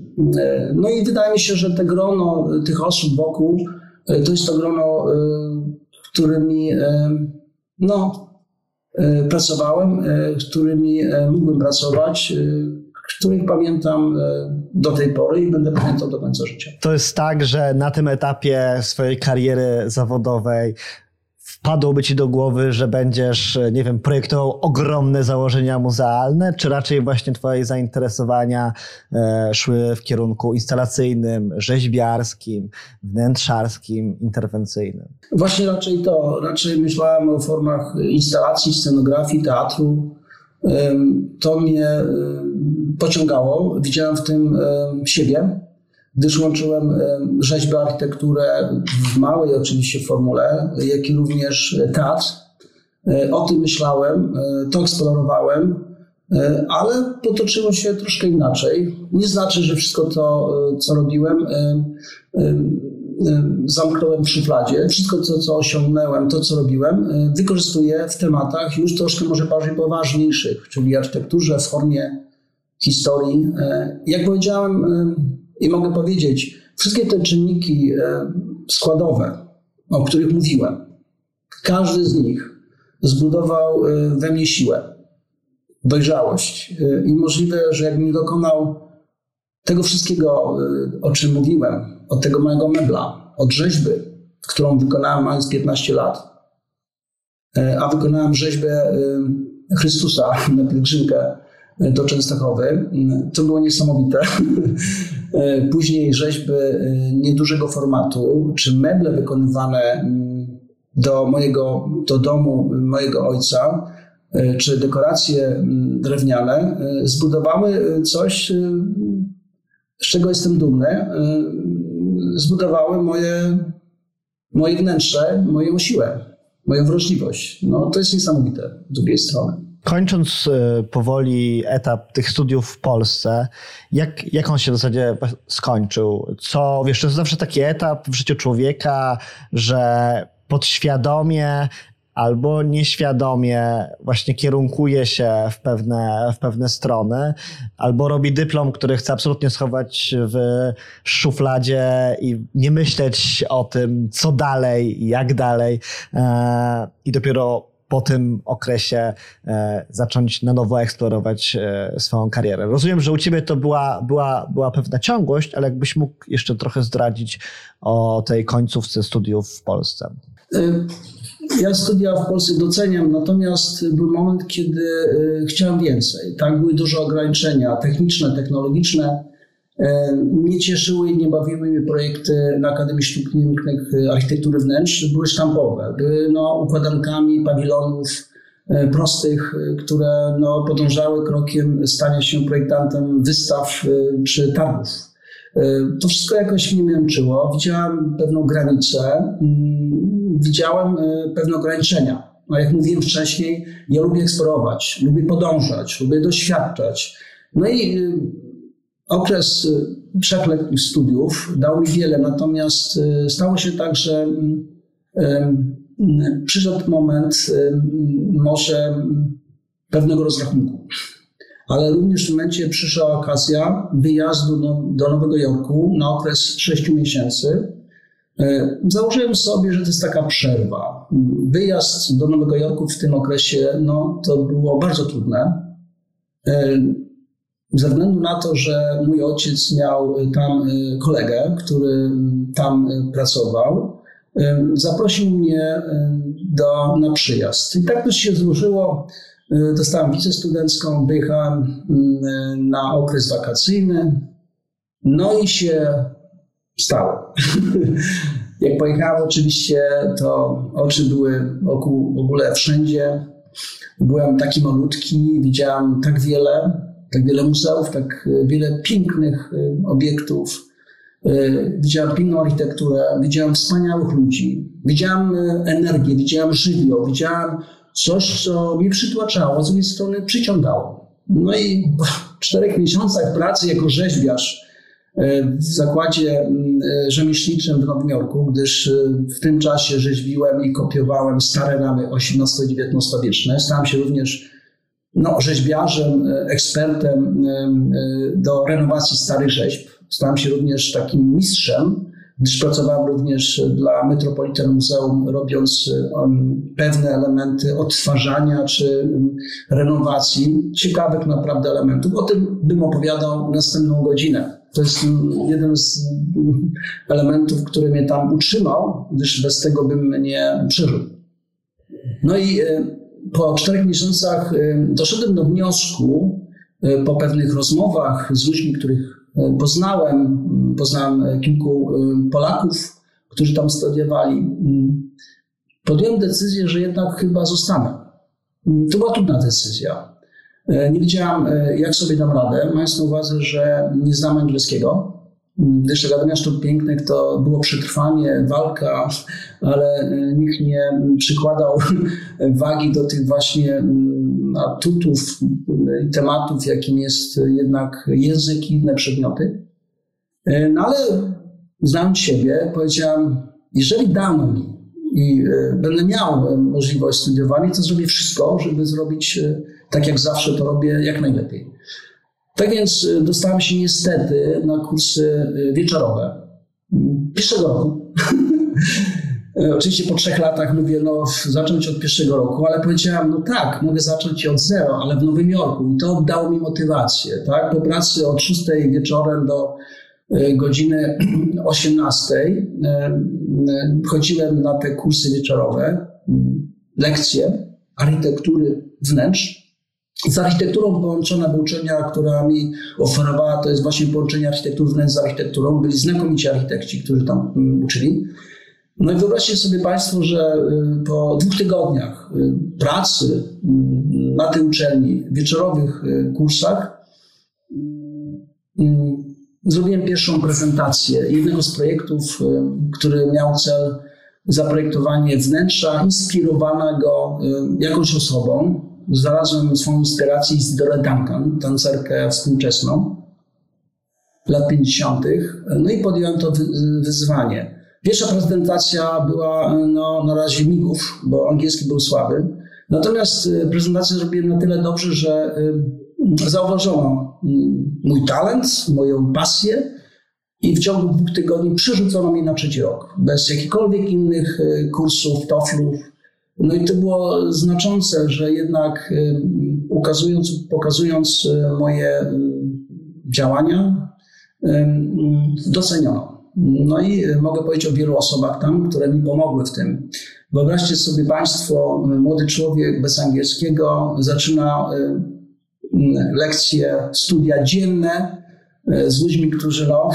No i wydaje mi się, że te grono tych osób wokół E, to jest to grono, e, którymi e, no, pracowałem, którymi mógłbym pracować, których pamiętam do tej pory i będę pamiętał do końca życia. To jest tak, że na tym etapie swojej kariery zawodowej wpadłoby ci do głowy, że będziesz, nie wiem, projektował ogromne założenia muzealne, czy raczej właśnie twoje zainteresowania e, szły w kierunku instalacyjnym, rzeźbiarskim, wnętrzarskim, interwencyjnym? Właśnie raczej to. Raczej myślałem o formach instalacji, scenografii, teatru. To mnie pociągało. Widziałem w tym siebie gdyż łączyłem rzeźbę, architekturę w małej oczywiście formule, jak i również teatr. E, o tym myślałem, e, to eksplorowałem, e, ale potoczyło się troszkę inaczej. Nie znaczy, że wszystko to, co robiłem, zamknąłem w szufladzie. Wszystko to, co osiągnąłem, to, co robiłem, wykorzystuję w tematach już troszkę może bardziej poważniejszych, czyli architekturze w formie historii. Jak powiedziałem, i mogę powiedzieć, wszystkie te czynniki e, składowe, o których mówiłem, każdy z nich zbudował e, we mnie siłę, dojrzałość. E, I możliwe, że jakbym dokonał tego wszystkiego, o czym mówiłem, od tego mojego mebla, od rzeźby, którą wykonałem mając 15 lat, a wykonałem rzeźbę Chrystusa na pielgrzymkę do Częstochowy. To było niesamowite. Później rzeźby niedużego formatu, czy meble wykonywane do mojego, do domu mojego ojca, czy dekoracje drewniane, zbudowały coś, z czego jestem dumny. Zbudowały moje, moje wnętrze, moją siłę, moją wrażliwość. No, to jest niesamowite z drugiej strony. Kończąc e, powoli etap tych studiów w Polsce, jak, jak on się w zasadzie skończył? Co, wiesz, to jest zawsze taki etap w życiu człowieka, że podświadomie albo nieświadomie właśnie kierunkuje się w pewne, w pewne strony, albo robi dyplom, który chce absolutnie schować w szufladzie i nie myśleć o tym, co dalej, jak dalej. E, I dopiero po tym okresie e, zacząć na nowo eksplorować e, swoją karierę. Rozumiem, że u ciebie to była, była, była pewna ciągłość, ale jakbyś mógł jeszcze trochę zdradzić o tej końcówce studiów w Polsce. E, ja studia w Polsce doceniam, natomiast był moment, kiedy chciałem więcej. Tak, były duże ograniczenia techniczne, technologiczne mnie cieszyły i nie bawiły mnie projekty na Akademii Sztuk Pięknych e, Architektury Wnętrz. Były sztampowe, były no, układankami pawilonów e, prostych, e, które no, podążały krokiem stania się projektantem wystaw czy targów. To wszystko jakoś mnie męczyło. Widziałem pewną granicę, mm, widziałem pewne ograniczenia. No, jak mówiłem wcześniej, ja lubię eksplorować, lubię podążać, lubię doświadczać. No i Okres y, trzechletnich studiów dał mi wiele, natomiast y, stało się tak, że przyszedł moment może pewnego rozrachunku. Ale również w momencie przyszła okazja wyjazdu do, do Nowego Jorku na okres 6 miesięcy. E, założyłem sobie, że to jest taka przerwa. Wyjazd do Nowego Jorku w tym okresie no, to było bardzo trudne. Ze względu na to, że mój ojciec miał tam kolegę, który tam pracował, zaprosił mnie do, na przyjazd. I tak też się złożyło. Dostałem wizę studencką, wyjechałem na okres wakacyjny. No i się stało. Jak pojechałem oczywiście, to oczy były wokół w ogóle wszędzie. Byłem taki malutki, widziałem tak wiele, tak wiele muzeów, tak wiele pięknych y, obiektów. Y, widziałem piękną architekturę, widziałem wspaniałych ludzi, widziałem y, energię, widziałem żywioł, widziałem coś, co mnie przytłaczało, z drugiej strony przyciągało. No i w czterech miesiącach pracy jako rzeźbiarz w zakładzie mm, rzemieślniczym w Nowym Jorku, gdyż w tym czasie rzeźbiłem i kopiowałem stare ramy XVIII-XIX wieczne. Stałem się również no, rzeźbiarzem, ekspertem do renowacji starych rzeźb. Stałem się również takim mistrzem, gdyż pracowałem również dla Metropolitan Muzeum, robiąc pewne elementy odtwarzania czy renowacji ciekawych naprawdę elementów. O tym bym opowiadał następną godzinę. To jest jeden z elementów, który mnie tam utrzymał, gdyż bez tego bym nie przeżył. No i e, po czterech miesiącach e, doszedłem do wniosku, e, po pewnych rozmowach z ludźmi, których poznałem, poznałem kilku Polaków, którzy tam studiowali, podjąłem decyzję, że jednak chyba zostanę. To była trudna decyzja. E, nie wiedziałam, e, jak sobie dam radę, mając na uwadze, że nie znam angielskiego. Gdyż Akademia Sztuk Pięknych to było przetrwanie, walka, ale e, nikt nie przykładał wagi do tych właśnie mm, atutów i tematów, jakim jest jednak język i inne przedmioty. No ale znając siebie, powiedziałam, jeżeli dano mi i będę miał możliwość studiowania, to zrobię wszystko, żeby zrobić tak jak zawsze to robię, jak najlepiej. Tak więc y, dostałem się niestety na kursy y, wieczorowe. Pierwszego roku. Oczywiście po trzech latach mówię, no zacząć od pierwszego roku, ale powiedziałem, no tak, mogę zacząć od zero, ale w Nowym Jorku i to dało mi motywację, tak? Po pracy od 6 wieczorem do y, godziny 18 chodziłem na te kursy wieczorowe, lekcje architektury wnętrz, z architekturą połączona była uczelnia, która mi oferowała, to jest właśnie połączenie architektury wnętrz z architekturą. Byli znakomici architekci, którzy tam mm, uczyli. No i wyobraźcie sobie Państwo, że y, po dwóch tygodniach y, pracy mm, na tej uczelni, wieczorowych y, kursach, mm, zrobiłem pierwszą prezentację jednego z projektów, który miał cel zaprojektowanie wnętrza inspirowanego jakąś osobą, znalazłem swoją inspirację z Dora Duncan, tancerkę współczesną lat 50. No i podjąłem to wyzwanie. Pierwsza prezentacja była no, na razie migów, bo angielski był słaby. Natomiast y, prezentację zrobiłem na tyle dobrze, że y, zauważono mm, mój talent, moją pasję i w ciągu dwóch tygodni przerzucono mnie na trzeci rok. Bez jakichkolwiek innych y, kursów, toflów, no i to było znaczące, że jednak y, ukazując, pokazując y, moje y, działania, doceniono. No i mogę powiedzieć o wielu osobach tam, które mi pomogły w tym. Wyobraźcie sobie Państwo, młody człowiek bez angielskiego zaczyna lekcje, studia dzienne z ludźmi, którzy no,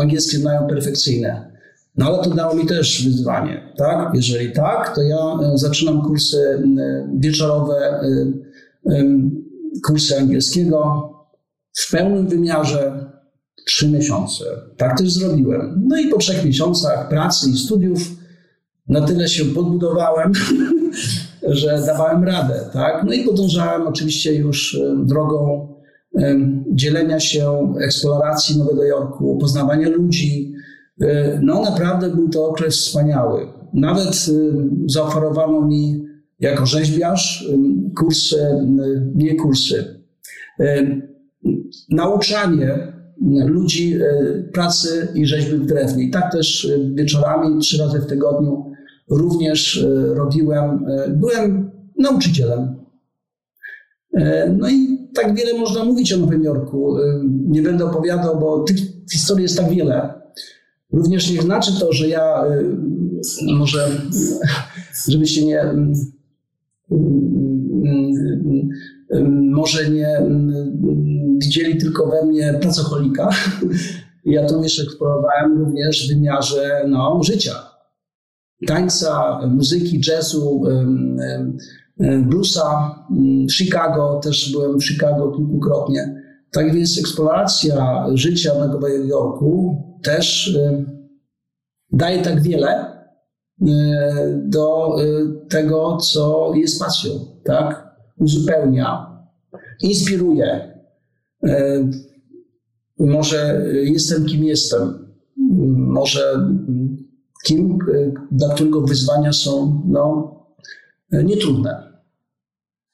angielskie znają perfekcyjne. No ale to dało mi też wyzwanie, tak? Jeżeli tak, to ja e, zaczynam kursy e, wieczorowe, e, kursy angielskiego w pełnym wymiarze trzy miesiące. Tak też zrobiłem. No i po trzech miesiącach pracy i studiów na tyle się podbudowałem, że dawałem radę, tak? No i podążałem oczywiście już drogą dzielenia się, eksploracji Nowego Jorku, poznawania ludzi, no naprawdę był to okres wspaniały. Nawet e, zaoferowano mi jako rzeźbiarz e, kursy, nie kursy, nauczanie ludzi pracy i rzeźby w drewnie. I tak też wieczorami, trzy razy w tygodniu również robiłem, byłem nauczycielem. No i tak wiele można mówić o Nowym Jorku. Nie będę opowiadał, bo tych historii jest tak wiele. Również nie znaczy to, że ja może, żebyście nie może nie widzieli tylko we mnie pracocholika. Ja to jeszcze eksplorowałem również w wymiarze no, życia. Tańca, muzyki, jazzu, bluesa, Chicago, też byłem w Chicago kilkukrotnie. Tak więc eksploracja życia Nowego Jorku też daje tak wiele do tego, co jest pasją, tak? Uzupełnia, inspiruje. Może jestem kim jestem, może kim, dla którego wyzwania są no, nietrudne.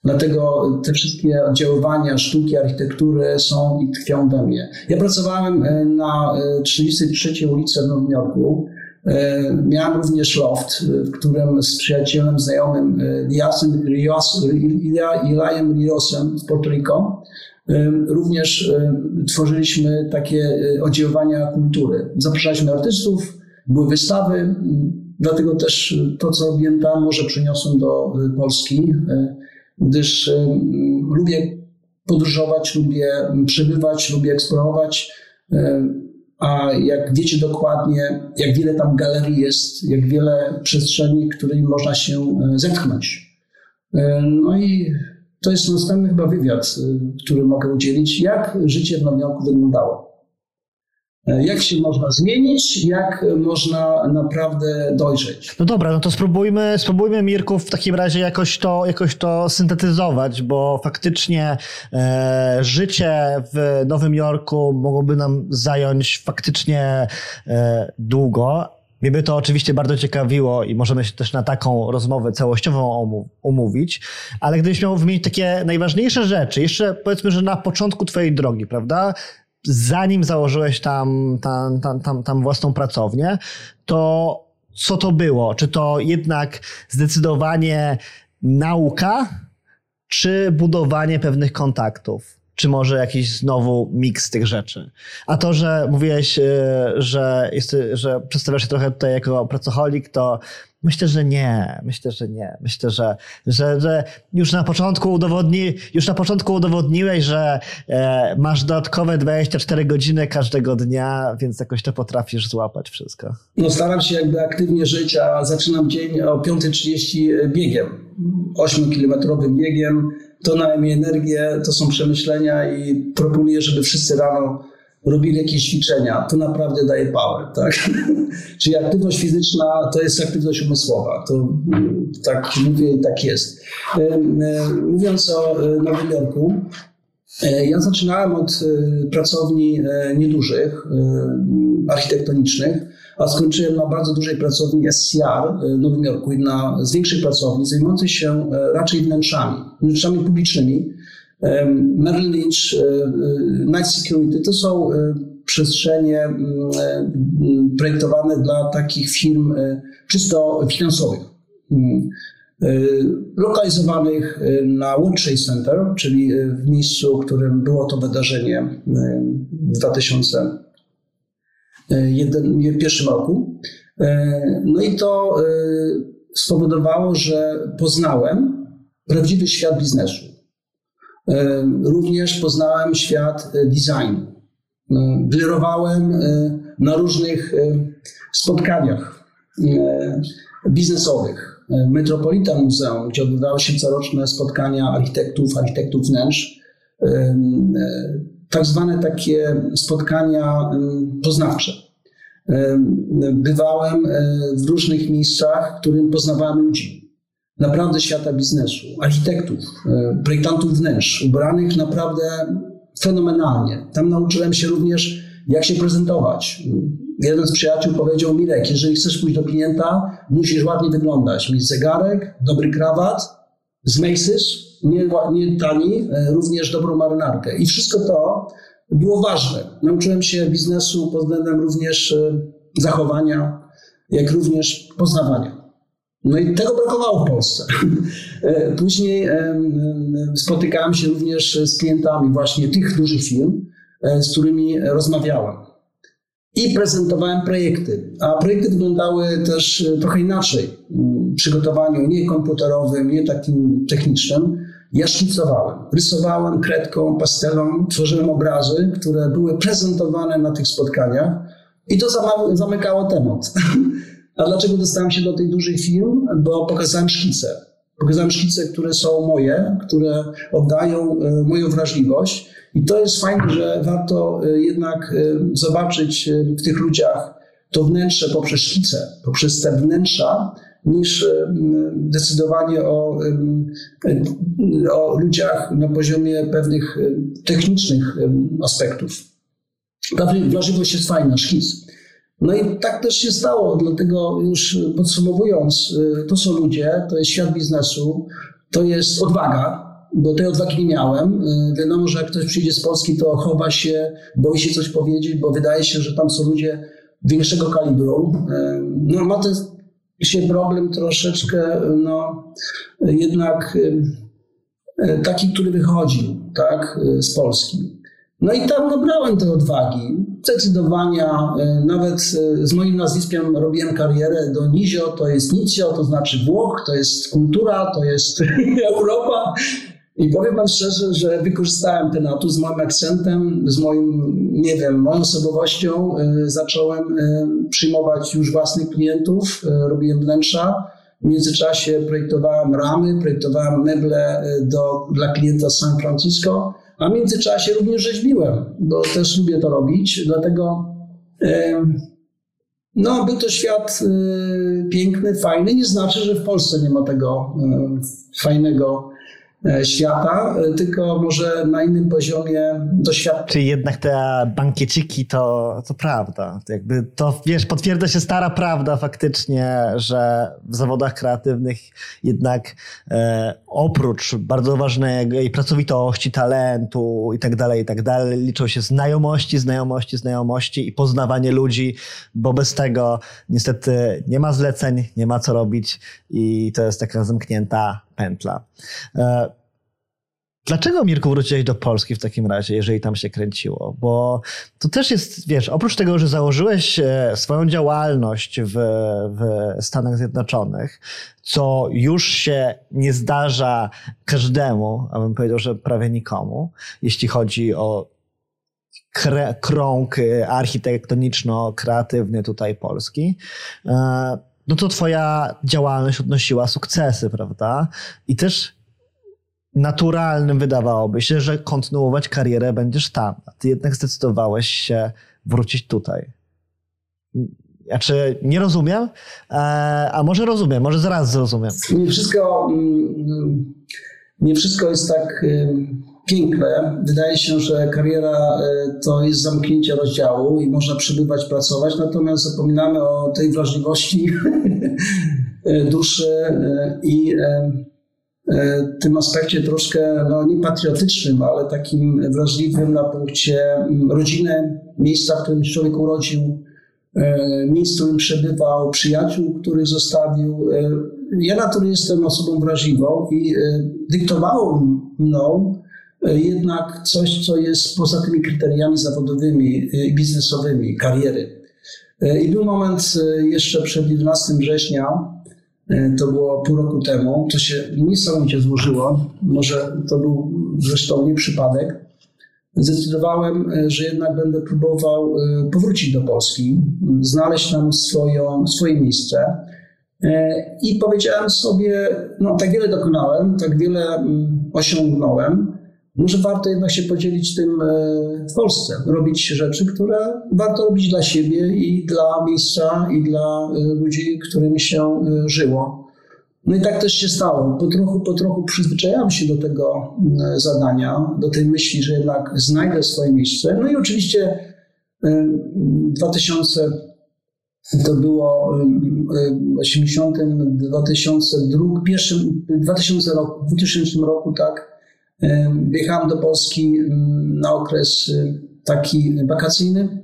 Dlatego te wszystkie oddziaływania sztuki, architektury są i tkwią we mnie. Ja pracowałem na 33 ulicy w Nowym Jorku. Miałem również loft, w którym z przyjacielem znajomym Jasem Rios, Riosem z Puerto Rico również tworzyliśmy takie oddziaływania kultury. Zapraszaliśmy artystów, były wystawy, dlatego też to, co robiłem tam, może przyniosłem do Polski, gdyż lubię podróżować, lubię przebywać, lubię eksplorować. A jak wiecie dokładnie, jak wiele tam galerii jest, jak wiele przestrzeni, którymi można się zetknąć. No i to jest następny chyba wywiad, który mogę udzielić, jak życie w Nowym Jorku wyglądało. Jak się można zmienić, jak można naprawdę dojrzeć. No dobra, no to spróbujmy, spróbujmy Mirku w takim razie jakoś to, jakoś to syntetyzować, bo faktycznie e, życie w Nowym Jorku mogłoby nam zająć faktycznie e, długo, mnie by to oczywiście bardzo ciekawiło i możemy się też na taką rozmowę całościową umówić, ale gdybyś miał wymienić takie najważniejsze rzeczy, jeszcze powiedzmy, że na początku twojej drogi, prawda, zanim założyłeś tam, tam, tam, tam, tam własną pracownię, to co to było? Czy to jednak zdecydowanie nauka, czy budowanie pewnych kontaktów? czy może jakiś znowu miks tych rzeczy. A to, że mówiłeś, e, że, jest, że przedstawiasz się trochę tutaj jako pracocholik, to myślę, że nie. Myślę, że nie. Myślę, że, że, że już na początku udowodni, już na początku udowodniłeś, że e, masz dodatkowe 24 godziny każdego dnia, więc jakoś to potrafisz złapać wszystko. No staram się jakby aktywnie żyć, a zaczynam dzień o 5.30 biegiem. 8-kilometrowym biegiem to na mi energię, to są przemyślenia i proponuję, żeby wszyscy rano robili jakieś ćwiczenia. To naprawdę daje power, tak? Czyli aktywność fizyczna to jest aktywność umysłowa. To tak mówię i tak jest. Mówiąc o e, Nowym Jorku, e, ja zaczynałem od e, pracowni niedużych, architektonicznych, a skończyłem na bardzo dużej pracowni SCR w Nowym Jorku, jedna z większych pracowni, zajmującej się e, raczej wnętrzami, wnętrzami publicznymi. Merrill Lynch, e, e, Night Security to są przestrzenie projektowane dla takich firm czysto finansowych lokalizowanych na World Trade Center, czyli w miejscu, w którym było to wydarzenie w 2000 jeden, pierwszym roku. E, no i to e, spowodowało, że poznałem prawdziwy świat biznesu. E, również poznałem świat designu. Wyrowałem na różnych spotkaniach biznesowych. Metropolitan Muzeum, gdzie odbywały się coroczne spotkania architektów, architektów wnętrz tak zwane takie spotkania poznawcze. Bywałem e, w różnych miejscach, w którym poznawałem ludzi. Naprawdę świata biznesu, architektów, e, projektantów wnętrz, ubranych naprawdę fenomenalnie. Tam nauczyłem się również, jak się prezentować. Jeden z przyjaciół powiedział, Mirek, jeżeli chcesz pójść do klienta, musisz ładnie wyglądać. Mieć zegarek, dobry krawat, z Macy's, nie, nie tani, e, również dobrą marynarkę. I wszystko to było ważne. Nauczyłem się biznesu pod względem również e, zachowania, jak również poznawania. No i tego brakowało w Polsce. Później spotykałem się również z klientami właśnie tych dużych firm, z którymi rozmawiałem i prezentowałem projekty. A projekty wyglądały też e, trochę inaczej. W przygotowaniu nie komputerowym, nie takim technicznym. Ja szkicowałem, rysowałem kredką, pastelą, tworzyłem obrazy, które były prezentowane na tych spotkaniach i to zamykało temat. A dlaczego dostałem się do tych dużych firm? Bo pokazałem szkice. Pokazałem szkice, które są moje, które oddają e, moją wrażliwość i to jest fajne, że warto y, jednak y, zobaczyć w tych ludziach to wnętrze poprzez szkice, poprzez te wnętrza, niż decydowanie o, o ludziach na poziomie pewnych technicznych aspektów. Wrażliwość jest fajna, szkic. No i tak też się stało, dlatego już podsumowując, to są ludzie, to jest świat biznesu, to jest odwaga, bo tej odwagi nie miałem. Y, wiadomo, że jak ktoś przyjdzie z Polski, to chowa się, boi się coś powiedzieć, bo wydaje się, że tam są ludzie większego kalibru. Y, no ma ten się problem troszeczkę, no jednak y, taki, który wychodził tak, z Polski. No i tam nabrałem tej odwagi, zdecydowania. Nawet z moim nazwiskiem robiłem karierę do Nizio, to jest Nizio, to znaczy Włoch, to jest kultura, to jest Europa. I powiem Wam szczerze, że wykorzystałem ten atut z moim akcentem, z moim, nie wiem, moją osobowością. Y, zacząłem przyjmować już własnych klientów, robiłem wnętrza. W międzyczasie projektowałem ramy, projektowałem meble do, dla klienta z San Francisco, a w międzyczasie również rzeźbiłem, bo też lubię to robić. Dlatego no, był to świat piękny, fajny. Nie znaczy, że w Polsce nie ma tego fajnego E, świata, e, tylko może na innym poziomie doświadczenia. Czyli jednak te bankieciki to, to prawda. Jakby to, wiesz, potwierdza się stara prawda faktycznie, że w zawodach kreatywnych jednak e, oprócz bardzo ważnej pracowitości, talentu i tak dalej, i tak dalej, liczą się znajomości, znajomości, znajomości i poznawanie ludzi, bo bez tego niestety nie ma zleceń, nie ma co robić i to jest taka zamknięta pętla. E, dlaczego, Mirku, wróciłeś do Polski w takim razie, jeżeli tam się kręciło? Bo to też jest, wiesz, oprócz tego, że założyłeś e, swoją działalność w, w Stanach Zjednoczonych, co już się nie zdarza każdemu, a bym powiedział, że prawie nikomu, jeśli chodzi o krąg e, architektoniczno-kreatywny tutaj Polski no to twoja działalność odnosiła sukcesy, prawda? I też naturalnym wydawałoby się, że kontynuować karierę będziesz tam, a ty jednak zdecydowałeś się wrócić tutaj. Znaczy, nie rozumiem, e, a może rozumiem, może zaraz zrozumiem. Nie wszystko, mm, nie wszystko jest tak piękne. Wydaje się, że kariera e, to jest zamknięcie rozdziału i można przybywać, pracować, natomiast zapominamy o tej wrażliwości e, duszy e, i tym aspekcie troszkę, no nie patriotycznym, ale takim wrażliwym na punkcie rodziny, miejsca, w którym człowiek urodził, miejsc, w którym przebywał, przyjaciół, których zostawił. Ja natury jestem osobą wrażliwą i dyktowało mną jednak coś, co jest poza tymi kryteriami zawodowymi i biznesowymi, kariery. I był moment e, jeszcze przed 11 września, e, to było pół roku temu, to się niesamowicie złożyło, może to był zresztą nie przypadek. Zdecydowałem, e, że jednak będę próbował powrócić do Polski, znaleźć tam swoją, swoje miejsce. I powiedziałem sobie, no tak wiele dokonałem, tak wiele mm, osiągnąłem, może warto jednak się podzielić tym e, w Polsce, robić rzeczy, które warto robić dla siebie i dla miejsca, i dla e, ludzi, którymi się e, żyło. No i tak też się stało. Po trochu, po trochu przyzwyczajałem się do tego zadania, do tej myśli, że jednak znajdę swoje miejsce. No i oczywiście 2000 to było w 80, 2002, pierwszym, 2000 roku, 2000 roku, tak, Wjechałem do Polski na okres y, taki wakacyjny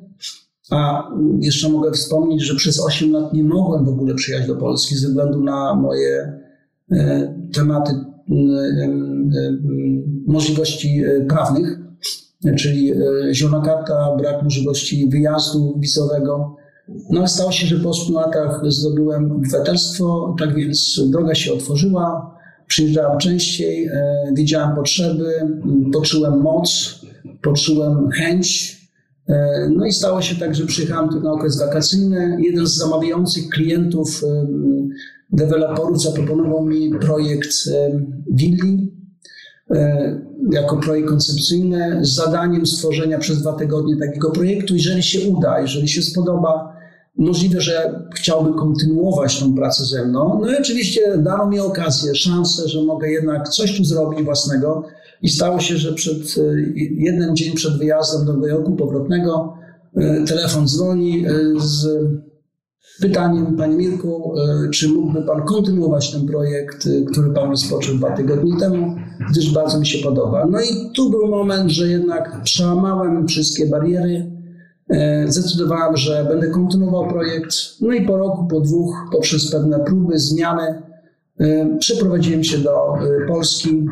A jeszcze mogę wspomnieć, że przez 8 lat nie mogłem w ogóle przyjechać do Polski ze względu na moje e, tematy e, e, możliwości prawnych, czyli zielona karta, brak możliwości wyjazdu wizowego. No stało się, że po 8 latach zdobyłem obywatelstwo, tak więc droga się otworzyła. Przyjeżdżałem częściej, widziałem potrzeby, poczułem moc, poczułem chęć E, no i stało się tak, że przyjechałem tu na okres wakacyjny. Jeden z zamawiających klientów, deweloperów zaproponował mi projekt willi e, jako projekt koncepcyjny z zadaniem stworzenia przez dwa tygodnie takiego projektu. Jeżeli się uda, jeżeli się spodoba, możliwe, że chciałby kontynuować tą pracę ze mną. No i oczywiście dano mi okazję, szansę, że mogę jednak coś tu zrobić własnego. I stało się, że przed e, jeden dzień przed wyjazdem do Nowego Jorku powrotnego e, telefon dzwoni e, z pytaniem, Panie Mirku, czy mógłby Pan kontynuować ten projekt, który Pan rozpoczął dwa tygodnie temu, gdyż bardzo mi się podoba. No i tu był moment, że jednak przełamałem wszystkie bariery, zdecydowałem, że będę kontynuował projekt. No i po roku, po dwóch, poprzez pewne próby, zmiany, przeprowadziłem się do Polski.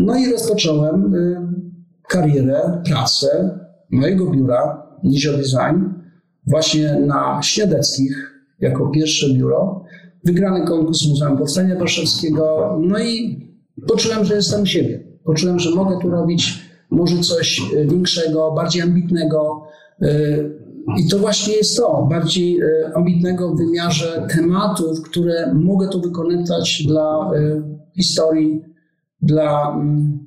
No i rozpocząłem karierę, pracę mojego biura Nizio Design właśnie na Śniadeckich jako pierwsze biuro. Wygrany konkurs Muzeum Powstania Warszawskiego. No i poczułem, że jestem siebie. Poczułem, że mogę tu robić może coś większego, bardziej ambitnego. Y, I to właśnie jest to, bardziej ambitnego w wymiarze tematów, które mogę tu wykorzystać dla historii dla mm,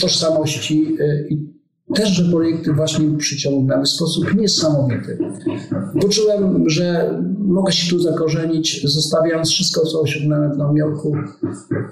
tożsamości y, i też, że projekty właśnie przyciągnęły w sposób niesamowity. Poczułem, że mogę się tu zakorzenić, zostawiając wszystko, co osiągnąłem w Nowym Jorku.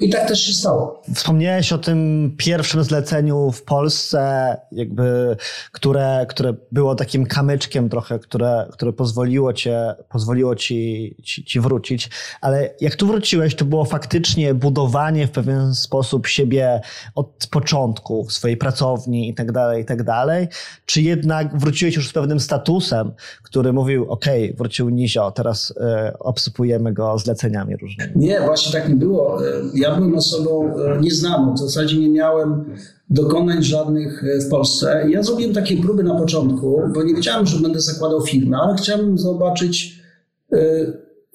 I tak też się stało. Wspomniałeś o tym pierwszym zleceniu w Polsce, jakby, które, które było takim kamyczkiem trochę, które, które pozwoliło, cię, pozwoliło ci, ci, ci wrócić. Ale jak tu wróciłeś, to było faktycznie budowanie w pewien sposób siebie od początku, swojej pracowni i tak dalej, i tak dalej. Czy jednak wróciłeś już z pewnym statusem, który mówił, ok, wrócił Nizio, teraz e, obsypujemy go zleceniami różnymi. Nie, właśnie tak nie było. E, ja byłem osobą e, nieznaną, w zasadzie nie miałem dokonań żadnych w Polsce. Ja zrobiłem takie próby na początku, bo nie wiedziałem, że będę zakładał firmę, ale chciałem zobaczyć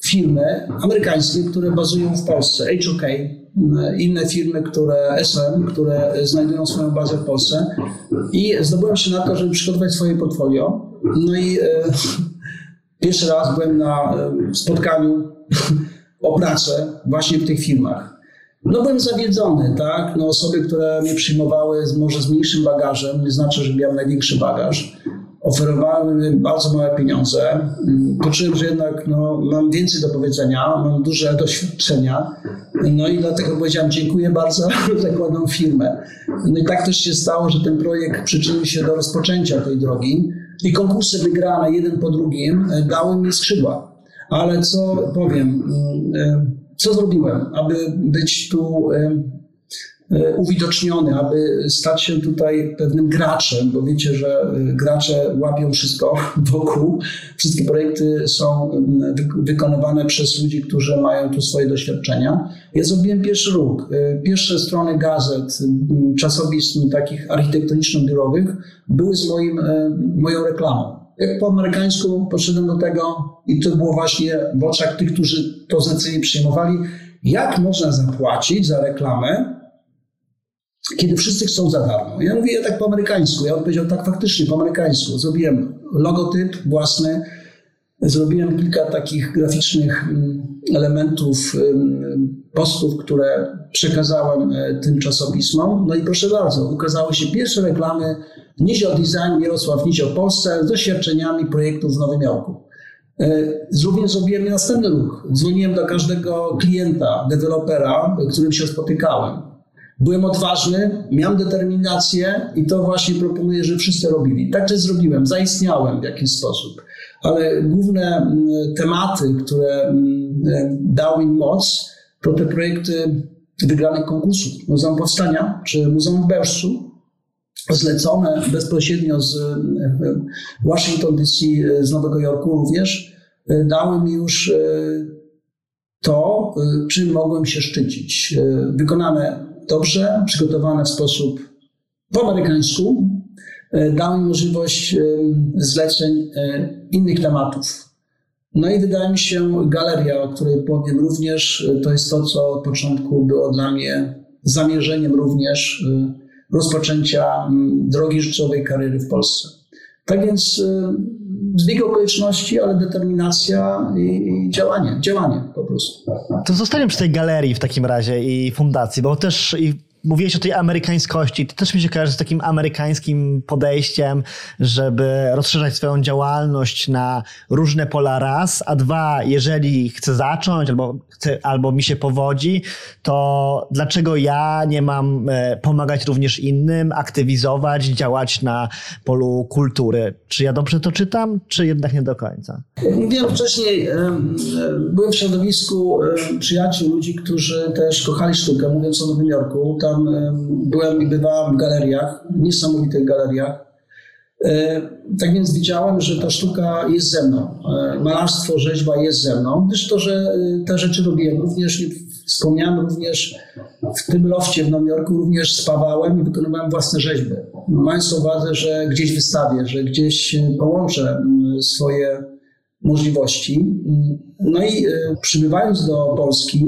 firmy amerykańskie, które bazują w Polsce, HOK, inne firmy, które SM, które znajdują swoją bazę w Polsce i zdobyłem się na to, żeby przygotować swoje portfolio. No i Pierwszy raz byłem na spotkaniu o pracę właśnie w tych firmach. No byłem zawiedzony, tak? No osoby, które mnie przyjmowały może z mniejszym bagażem, nie znaczy, że miałem największy bagaż, oferowały mi bardzo małe pieniądze. Mm, poczułem, że jednak no, mam więcej do powiedzenia, mam duże doświadczenia. No i dlatego powiedziałem dziękuję bardzo, zakładam firmę. No i tak też się stało, że ten projekt przyczynił się do rozpoczęcia tej drogi i konkursy wygrane jeden po drugim e, dały mi skrzydła. Ale co powiem, mm, e, co zrobiłem, aby być tu e, uwidoczniony, aby stać się tutaj pewnym graczem, bo wiecie, że gracze łapią wszystko wokół. Wszystkie projekty są mm, wykonywane przez ludzi, którzy mają tu swoje doświadczenia. Ja zrobiłem pierwszy ruch. Pierwsze strony gazet, czasopism takich architektoniczno-biurowych były z moim, e, moją reklamą. Jak po amerykańsku poszedłem do tego i to było właśnie w oczach tych, którzy to zlecenie przyjmowali, jak można zapłacić za reklamę, kiedy wszyscy chcą za darmo. Ja mówię ja tak po amerykańsku. Ja odpowiedział tak faktycznie po amerykańsku. Zrobiłem logotyp własny, zrobiłem kilka takich graficznych mm, elementów, postów, które przekazałem e, tym czasopismom. No i proszę bardzo, ukazały się pierwsze reklamy Nizio Design Jarosław Nizio Polsce z doświadczeniami projektów w Nowym Jorku. Również e, zrobiłem następny ruch. Dzwoniłem do każdego klienta, dewelopera, którym się spotykałem. Byłem odważny, miałem determinację i to właśnie proponuję, że wszyscy robili. Tak też zrobiłem, zaistniałem w jakiś sposób. Ale główne tematy, które dały mi moc, to te projekty wygranych konkursów. Muzeum Powstania czy Muzeum w Bełżcu, zlecone bezpośrednio z Washington DC, z Nowego Jorku również, dały mi już to, czym mogłem się szczycić. Wykonane dobrze, przygotowane w sposób po amerykańsku, dały mi możliwość zleceń innych tematów. No i wydaje mi się, galeria, o której powiem również, to jest to, co od początku było dla mnie zamierzeniem również rozpoczęcia drogi życiowej kariery w Polsce. Tak więc y, zbieg okoliczności, ale determinacja i, działanie, działanie po prostu. To zostaniemy przy tej galerii w takim razie i fundacji, bo też mówiłeś o tej amerykańskości. To też mi się kojarzy z takim amerykańskim podejściem, żeby rozszerzać swoją działalność na różne pola raz, a dwa, jeżeli chcę zacząć albo, chcę, albo mi się powodzi, to dlaczego ja nie mam e, pomagać również innym, aktywizować, działać na polu kultury? Czy ja dobrze to czytam, czy jednak nie do końca? Mówiłem wcześniej, byłem w środowisku przyjaciół, ludzi, którzy też kochali sztukę, mówiąc o Nowym Jorku. Tam byłem i bywałem w galeriach, niesamowitych galeriach. E, tak więc widziałem, że ta sztuka jest ze mną. E, malarstwo, rzeźba jest ze mną, gdyż to, że e, te rzeczy robiłem. Również wspomniałem również w tym lofcie w Nowym Jorku również spawałem i wykonywałem własne rzeźby. Mając uwadze, że gdzieś wystawię, że gdzieś połączę swoje możliwości. No i przybywając do Polski,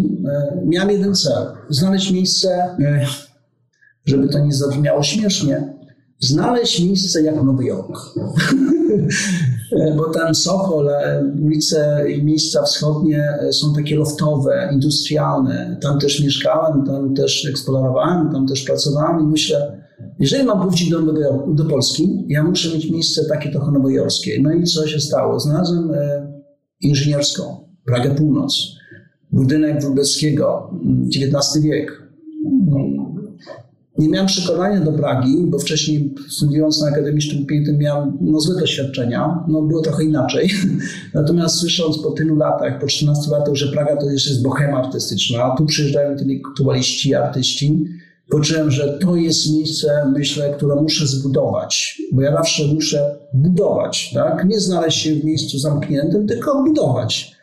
miałem jeden cel: znaleźć miejsce żeby to nie zabrzmiało śmiesznie, znaleźć miejsce jak Nowy Jork. Bo ten Sochol, ulice i miejsca wschodnie są takie loftowe, industrialne. Tam też mieszkałem, tam też eksplorowałem, tam też pracowałem i myślę, jeżeli mam wrócić do, Jorku, do Polski, ja muszę mieć miejsce takie trochę nowojorskie. No i co się stało? Znalazłem e, inżynierską, Pragę Północ, budynek Wróbelskiego, XIX wiek nie miałem przekonania do Pragi, bo wcześniej studiując na Akademii Sztuk Pięknych miałem no, złe doświadczenia, no było trochę inaczej. Natomiast słysząc po tylu latach, po 14 latach, że Praga to jeszcze jest bohema artystyczna, a tu przyjeżdżają intelektualiści, artyści, poczułem, że to jest miejsce, myślę, które muszę zbudować, bo ja zawsze muszę budować, tak? Nie znaleźć się w miejscu zamkniętym, tylko budować.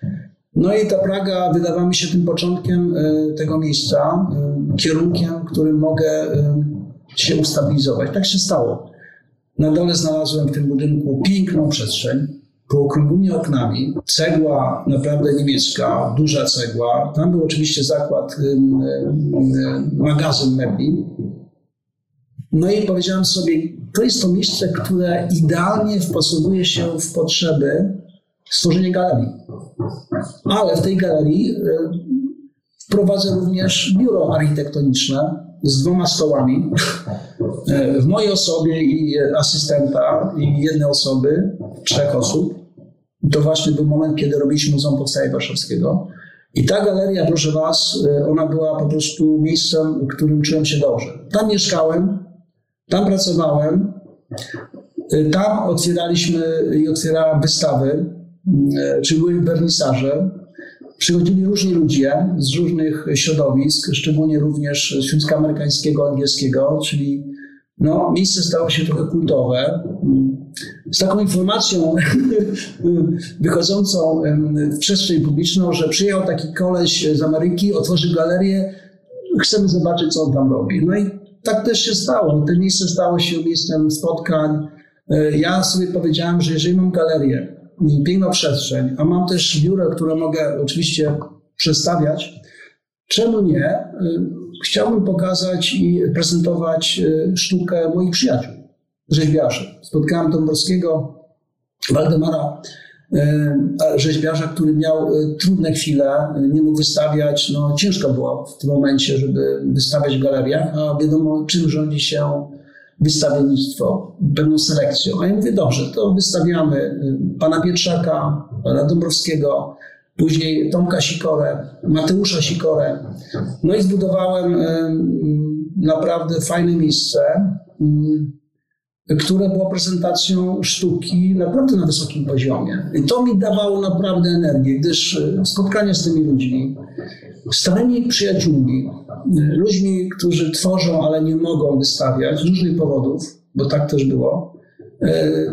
No i ta Praga wydawała mi się tym początkiem e, tego miejsca, e, kierunkiem, którym mogę e, się ustabilizować. Tak się stało. Na dole znalazłem w tym budynku piękną przestrzeń, pookrągłymi oknami, cegła naprawdę niemiecka, duża cegła. Tam był oczywiście zakład, magazyn mebli. No i powiedziałem sobie, to jest to miejsce, które idealnie wpasowuje się w potrzeby stworzenia galerii. Ale w tej galerii wprowadzę również biuro architektoniczne z dwoma stołami. E, w mojej osobie i asystenta i jednej osoby, trzech osób. To właśnie był moment, kiedy robiliśmy Muzeum Powstania Warszawskiego. I ta galeria, proszę Was, e, ona była po prostu miejscem, w którym czułem się dobrze. Tam mieszkałem, tam pracowałem, tam otwieraliśmy i otwierałem wystawy E, czy były wernisaże. Przychodzili różni ludzie z różnych środowisk, szczególnie również z środowiska amerykańskiego, angielskiego, czyli no, miejsce stało się trochę kultowe. Z taką informacją wychodzącą w przestrzeń publiczną, że przyjechał taki koleś z Ameryki, otworzył galerię, chcemy zobaczyć, co on tam robi. No i tak też się stało. To miejsce stało się miejscem spotkań. E, ja sobie powiedziałem, że jeżeli mam galerię, piękna przestrzeń, a mam też biuro, które mogę oczywiście przestawiać, czemu nie? Y, chciałbym pokazać i prezentować y, sztukę moich przyjaciół, rzeźbiarzy. Spotkałem Dąbrowskiego, Waldemara, y, rzeźbiarza, który miał trudne chwile, nie mógł wystawiać, no ciężko było w tym momencie, żeby wystawiać w galeriach, a wiadomo czym rządzi się wystawiennictwo, pewną selekcją. A ja mówię, dobrze, to wystawiamy y, pana Pietrzaka, pana Dąbrowskiego, później Tomka Sikorę, Mateusza Sikorę. No i zbudowałem y, naprawdę fajne miejsce, które było prezentacją sztuki naprawdę na wysokim poziomie. I to mi dawało naprawdę energię, gdyż spotkanie z tymi ludźmi, stałymi przyjaciółmi, ludźmi, którzy tworzą, ale nie mogą wystawiać z różnych powodów, bo tak też było,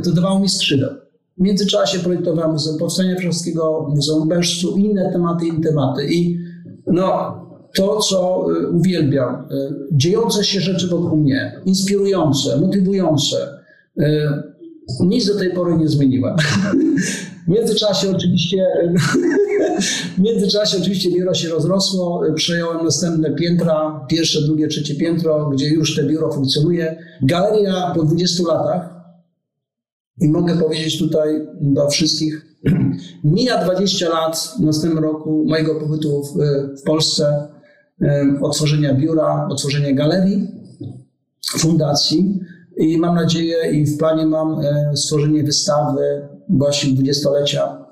to dawało mi skrzydeł. W międzyczasie projektowałem Muzeum Powstania Warszawskiego, Muzeum Beszczu, inne tematy, inne tematy. I no, to, co uwielbiam, dziejące się rzeczy wokół mnie, inspirujące, motywujące, nic do tej pory nie zmieniłem. W międzyczasie oczywiście, w międzyczasie oczywiście biuro się rozrosło, przejąłem następne piętra, pierwsze, drugie, trzecie piętro, gdzie już te biuro funkcjonuje. Galeria po 20 latach i mogę powiedzieć tutaj do wszystkich, mija 20 lat w następnym roku mojego pobytu w, w Polsce, otworzenia biura, otworzenia galerii, fundacji i mam nadzieję i w planie mam stworzenie wystawy właśnie dwudziestolecia,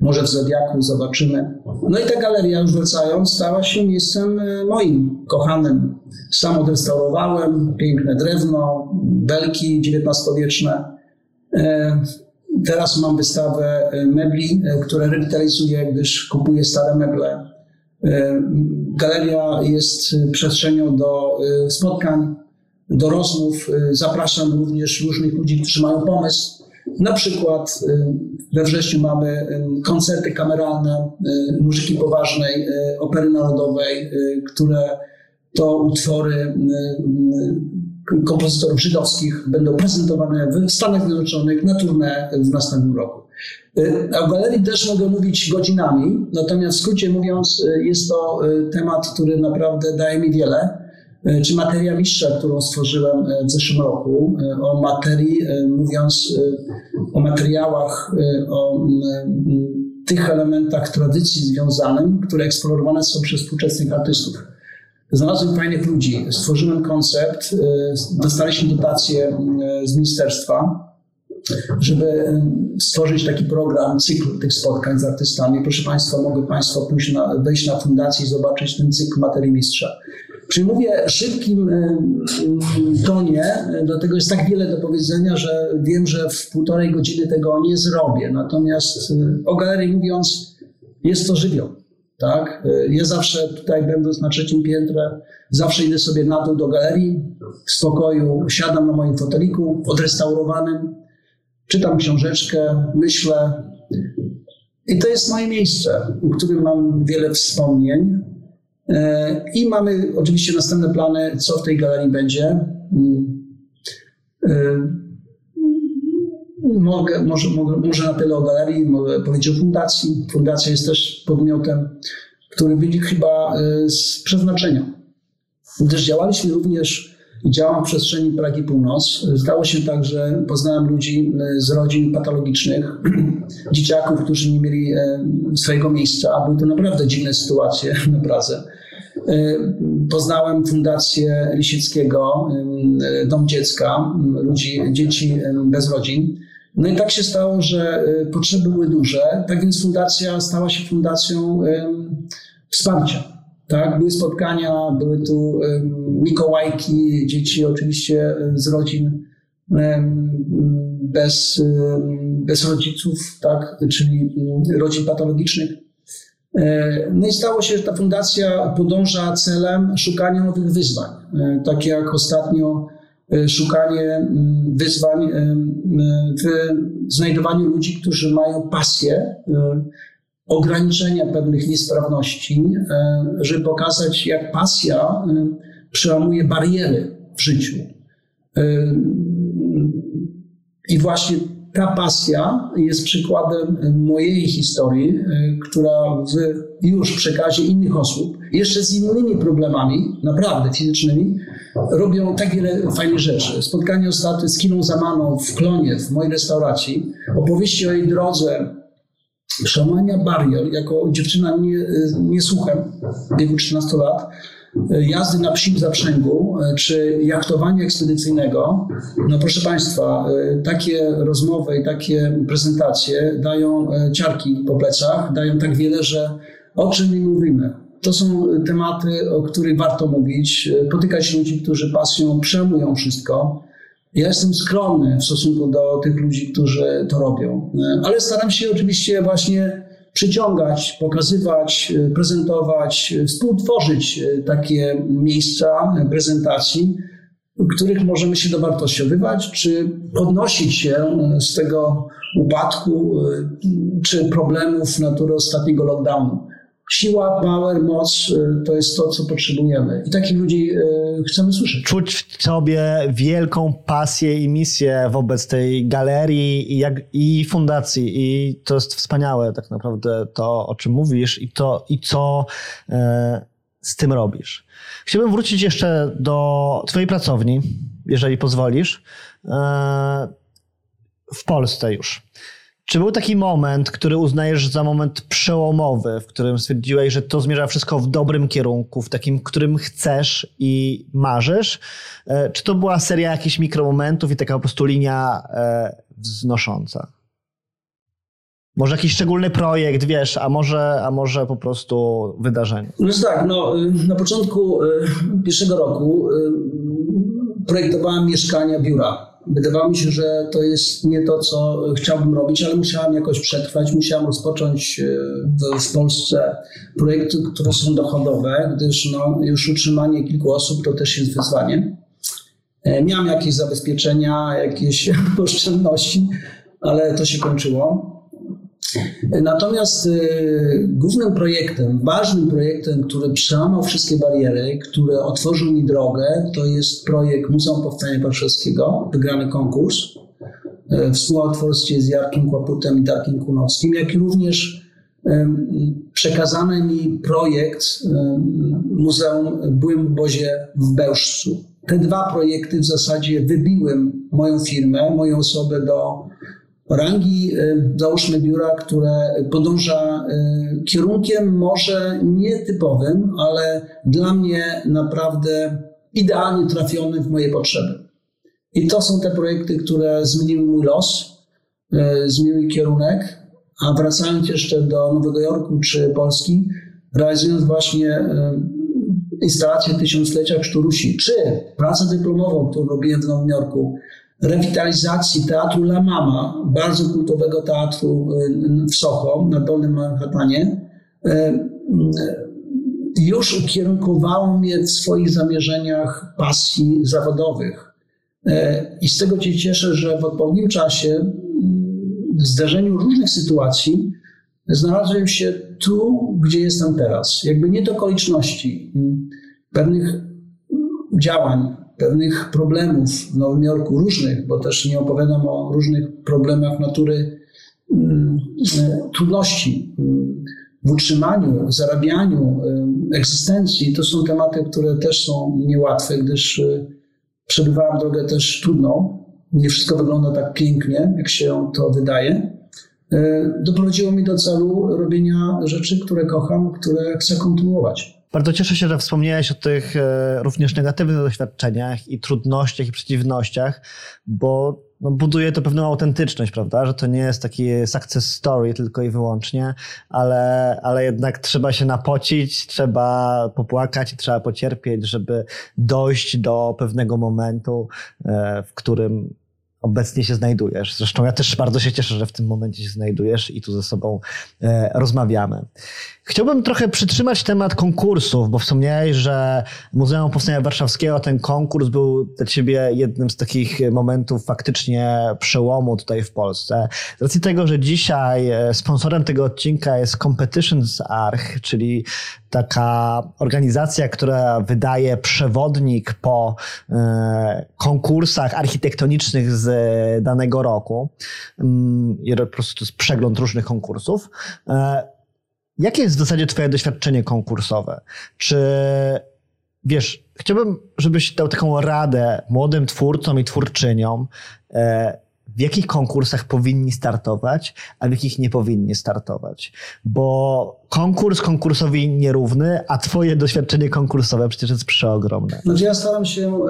może w Zodiaku, zobaczymy. No i ta galeria, już wracając, stała się miejscem moim, kochanym. Sam odrestaurowałem, piękne drewno, belki XIX-wieczne. Teraz mam wystawę mebli, które rewitalizuję, gdyż kupuję stare meble. Galeria jest przestrzenią do spotkań, do rozmów. Zapraszam również różnych ludzi, którzy mają pomysł. Na przykład we wrześniu mamy koncerty kameralne muzyki poważnej, opery narodowej, które to utwory kompozytorów żydowskich będą prezentowane w Stanach Zjednoczonych na turnę w następnym roku. O galerii też mogę mówić godzinami, natomiast w skrócie mówiąc, jest to temat, który naprawdę daje mi wiele. Czy materia mistrza, którą stworzyłem w zeszłym roku, o materii, mówiąc o materiałach, o tych elementach tradycji związanym, które eksplorowane są przez współczesnych artystów. Znalazłem fajnych ludzi, stworzyłem koncept, dostaliśmy dotację z ministerstwa, żeby stworzyć taki program, cykl tych spotkań z artystami. Proszę Państwa, mogę Państwa pójść na, wejść na fundację i zobaczyć ten cykl materii mistrza. Czyli mówię szybkim tonie, dlatego jest tak wiele do powiedzenia, że wiem, że w półtorej godziny tego nie zrobię. Natomiast o galerii mówiąc, jest to żywioł. Tak? Ja zawsze tutaj będąc na trzecim piętrze, zawsze idę sobie na dół do galerii, w spokoju siadam na moim foteliku odrestaurowanym, czytam książeczkę, myślę. I to jest moje miejsce, w którym mam wiele wspomnień. I mamy oczywiście następne plany, co w tej galerii będzie. Mogę, może, może na tyle o galerii, mogę powiedzieć o fundacji. Fundacja jest też podmiotem, który wynika chyba z przeznaczenia. Gdyż działaliśmy również i działam w przestrzeni Pragi Północ. Zdało się tak, że poznałem ludzi z rodzin patologicznych, dzieciaków, którzy nie mieli swojego miejsca, a były to naprawdę dziwne sytuacje na Pradze. Poznałem Fundację Lisieckiego, Dom Dziecka, ludzi, dzieci bez rodzin. No i tak się stało, że potrzeby były duże, tak więc fundacja stała się fundacją wsparcia. Tak, były spotkania, były tu Mikołajki, dzieci oczywiście z rodzin bez, bez rodziców, tak, czyli rodzin patologicznych. No i stało się, że ta fundacja podąża celem szukania nowych wyzwań. Tak jak ostatnio szukanie wyzwań w znajdowaniu ludzi, którzy mają pasję, ograniczenia pewnych niesprawności, żeby pokazać, jak pasja przełamuje bariery w życiu. I właśnie ta pasja jest przykładem mojej historii, która w już przekazie innych osób, jeszcze z innymi problemami, naprawdę fizycznymi, robią tak wiele fajnych rzeczy. Spotkanie ostatnie z Kiną Zamaną w Klonie, w mojej restauracji, opowieści o jej drodze przełamania barier, jako dziewczyna nie, nie słuchem w wieku 13 lat, jazdy na psim zaprzęgu czy jachtowania ekspedycyjnego, no proszę Państwa, takie rozmowy i takie prezentacje dają ciarki po plecach, dają tak wiele, że o czym my mówimy. To są tematy, o których warto mówić, potykać ludzi, którzy pasją przejmują wszystko. Ja jestem skromny w stosunku do tych ludzi, którzy to robią, ale staram się oczywiście właśnie przyciągać, pokazywać, prezentować, współtworzyć takie miejsca prezentacji, w których możemy się dowartościowywać, czy podnosić się z tego upadku, czy problemów natury ostatniego lockdownu siła, power, moc y, to jest to, co potrzebujemy. I takich ludzi y, chcemy słyszeć. Czuć w sobie wielką pasję i misję wobec tej galerii i, jak, i fundacji. I to jest wspaniałe tak naprawdę to, o czym mówisz i to, i co e, z tym robisz. Chciałbym wrócić jeszcze do twojej pracowni, jeżeli pozwolisz. E, w Polsce już. Czy był taki moment, który uznajesz za moment przełomowy, w którym stwierdziłeś, że to zmierza wszystko w dobrym kierunku, w takim, którym chcesz i marzysz? E, czy to była seria jakichś mikromomentów i taka po prostu linia e, wznosząca? Może jakiś szczególny projekt, wiesz, a może, a może po prostu wydarzenie? No tak, no, na początku e, pierwszego roku projektowałem mieszkania, biura Wydawało mi się, że to jest nie to, co chciałbym robić, ale musiałem jakoś przetrwać. Musiałem rozpocząć e, w, Polsce projekty, które są dochodowe, gdyż no, już utrzymanie kilku osób to też jest wyzwanie. E, miałem jakieś zabezpieczenia, jakieś oszczędności, ale to się kończyło. Natomiast y, głównym projektem, ważnym projektem, który przełamał wszystkie bariery, który otworzył mi drogę, to jest projekt Muzeum Powstania Warszawskiego, wygrany konkurs y, w współautorstwie z Jarkiem Kłaputem i Darkiem Kunowskim, jak i również przekazany mi projekt Muzeum w byłym w Bełżcu. Te dwa projekty w zasadzie wybiły moją firmę, moją osobę do rangi, y, załóżmy biura, które podąża y, kierunkiem może nietypowym, ale dla mnie naprawdę idealnie trafionym w moje potrzeby. I to są te projekty, które zmieniły mój los, y, zmieniły kierunek, a wracając jeszcze do Nowego Jorku czy Polski, realizując właśnie instalację tysiąclecia Chrztu Rusi, czy pracę dyplomową, którą robiłem w Nowym Jorku, rewitalizacji teatru La Mama, bardzo kultowego teatru y, w Soho, na Dolnym Manhattanie, y, y, już ukierunkowało mnie w swoich zamierzeniach pasji zawodowych. I z tego się cieszę, że w odpowiednim czasie, w zdarzeniu różnych sytuacji, znalazłem się tu, gdzie jestem teraz. Jakby nie do okoliczności, pewnych działań, pewnych problemów w Nowym Jorku, różnych, bo też nie opowiadam o różnych problemach natury mm, e, trudności mm, w utrzymaniu, zarabianiu, e, egzystencji. To są tematy, które też są niełatwe, gdyż e, przebywałem drogę też trudną. Nie wszystko wygląda tak pięknie, jak się to wydaje. Doprowadziło mi do celu robienia rzeczy, które kocham, które chcę kontynuować. Bardzo cieszę się, że wspomniałeś o tych e, również negatywnych doświadczeniach i trudnościach i przeciwnościach, bo no, buduje to pewną autentyczność, prawda? Że to nie jest taki success story tylko i wyłącznie, ale, ale jednak trzeba się napocić, trzeba popłakać i trzeba pocierpieć, żeby dojść do pewnego momentu, e, w którym obecnie się znajdujesz. Zresztą ja też bardzo się cieszę, że w tym momencie się znajdujesz i tu ze sobą e, rozmawiamy. Chciałbym trochę przytrzymać temat konkursów, bo wspomniałeś, że Muzeum Powstania Warszawskiego, ten konkurs był dla ciebie jednym z takich momentów faktycznie przełomu tutaj w Polsce. Z racji tego, że dzisiaj e, sponsorem tego odcinka jest Competitions Arch, czyli taka organizacja, która wydaje przewodnik po e, konkursach architektonicznych z danego roku. Mm, I po prostu to jest przegląd różnych konkursów. Jakie jest w zasadzie Twoje doświadczenie konkursowe? Czy wiesz, chciałbym, żebyś dał taką radę młodym twórcom i twórczyniom, e, w jakich konkursach powinni startować, a w jakich nie powinni startować. Bo konkurs konkursowi nierówny, a twoje doświadczenie konkursowe przecież jest przeogromne. Znaczy ja staram się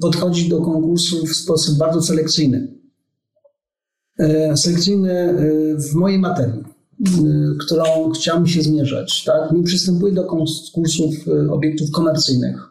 podchodzić do konkursów w sposób bardzo selekcyjny. E, selekcyjny e, w mojej materii, którą chciałem się zmierzać. Tak? Nie przystępuję do konkursów obiektów komercyjnych,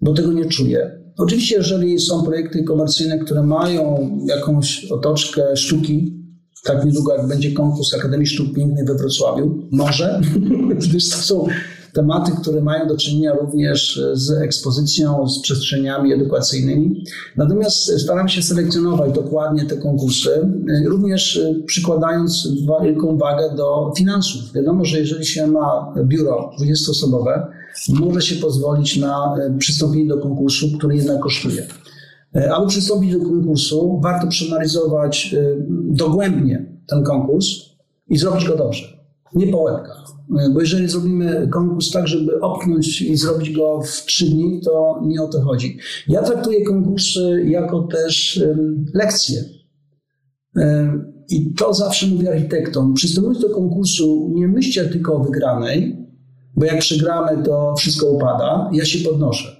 bo tego nie czuję. Oczywiście, jeżeli są projekty komercyjne, które mają jakąś otoczkę sztuki, tak niedługo jak będzie konkurs Akademii Sztuk Pięknych we Wrocławiu. Może, gdyż to są tematy, które mają do czynienia również z ekspozycją, z przestrzeniami edukacyjnymi. Natomiast staram się selekcjonować dokładnie te konkursy, również przykładając wielką wagę do finansów. Wiadomo, że jeżeli się ma biuro 20-osobowe, może się pozwolić na przystąpienie do konkursu, który jednak kosztuje. Aby przystąpić do konkursu, warto przeanalizować dogłębnie ten konkurs i zrobić go dobrze, nie po łebkach. Bo jeżeli zrobimy konkurs tak, żeby opchnąć i zrobić go w trzy dni, to nie o to chodzi. Ja traktuję konkursy jako też lekcje. I to zawsze mówię architektom. Przystępując do konkursu, nie myślcie tylko o wygranej, bo jak przegramy, to wszystko upada. Ja się podnoszę.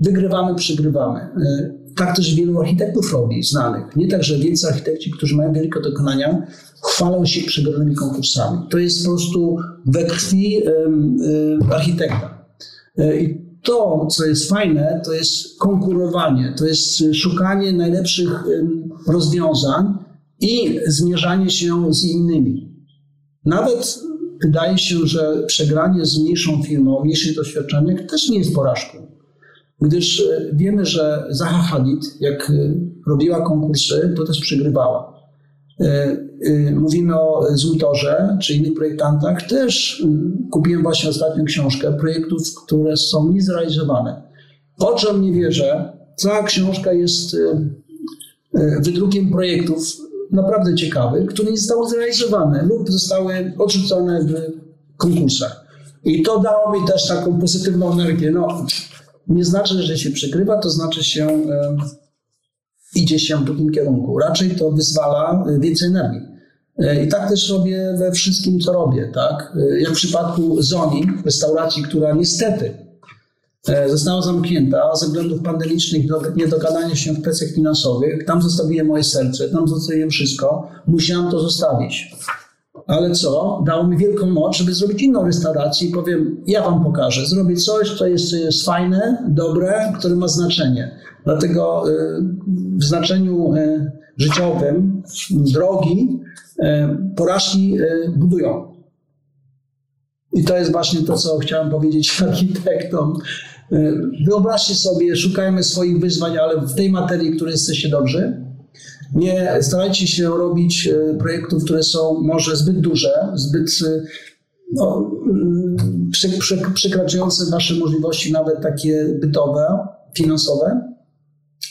Wygrywamy, przegrywamy. Tak też wielu architektów robi, znanych. Nie tak, że wielcy architekci, którzy mają wielkie dokonania, chwalą się przegranymi konkursami. To jest po prostu we krwi architekta. E, I to, co jest fajne, to jest konkurowanie, to jest szukanie najlepszych rozwiązań i zmierzanie się z innymi. Nawet wydaje się, że przegranie z mniejszą firmą, mniejszym doświadczeniem też nie jest porażką. Gdyż e, wiemy, że Zaha Hadid, jak e, robiła konkursy, to też przegrywała. E, mówimy o Zultorze czy innych projektantach. Też kupiłem właśnie ostatnią książkę projektów, które są niezrealizowane. O czym nie wierzę, cała książka jest wydrukiem projektów naprawdę ciekawych, które nie zostały zrealizowane lub zostały odrzucone w konkursach. I to dało mi też taką pozytywną energię. No, nie znaczy, że się przykrywa, to znaczy się idzie się w drugim kierunku. Raczej to wyzwala e, więcej energii. E, I tak też robię we wszystkim, co robię. Tak? E, jak w przypadku Zoni, restauracji, która niestety została zamknięta ze względów pandemicznych, niedogadania się w kwestiach finansowych. Tam zostawiłem moje serce, tam zostawiłem wszystko. Musiałem to zostawić ale co? Dało mi wielką moc, żeby zrobić inną restaurację i powiem, ja wam pokażę. Zrobię coś, co jest, jest fajne, dobre, które ma znaczenie. Dlatego y, w znaczeniu y, życiowym drogi y, porażki budują. I to jest właśnie to, co chciałem powiedzieć architektom. Wyobraźcie sobie, szukajmy swoich wyzwań, ale w tej materii, w której jesteście dobrzy, nie starajcie się robić e, projektów, które są może zbyt duże, zbyt e, no, mm, przekraczające nasze możliwości, nawet takie bytowe, finansowe,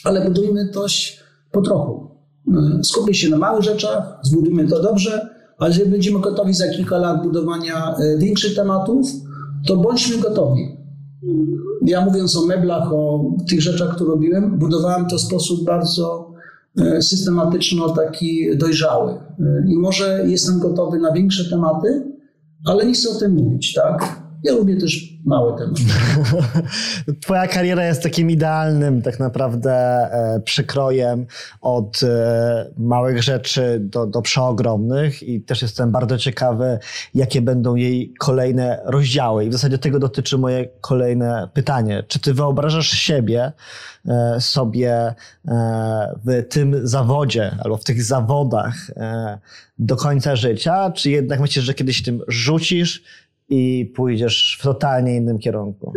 ale budujmy coś po trochu. E, skupmy się na małych rzeczach, zbudujmy to dobrze, ale jeżeli będziemy gotowi za kilka lat budowania większych tematów, to bądźmy gotowi. Ja mówiąc o meblach, o tych rzeczach, które robiłem, budowałem to w sposób bardzo E, systematyczno taki dojrzały. E, I może jestem gotowy na większe tematy, ale nie chcę o tym mówić, tak? Ja lubię też małe tematy. Twoja kariera jest takim idealnym tak naprawdę e, przykrojem od e, małych rzeczy do, do przeogromnych i też jestem bardzo ciekawy, jakie będą jej kolejne rozdziały. I w zasadzie tego dotyczy moje kolejne pytanie. Czy ty wyobrażasz siebie e, sobie w tym zawodzie albo w tych zawodach do końca życia, czy jednak myślisz, że kiedyś tym rzucisz i pójdziesz w totalnie innym kierunku?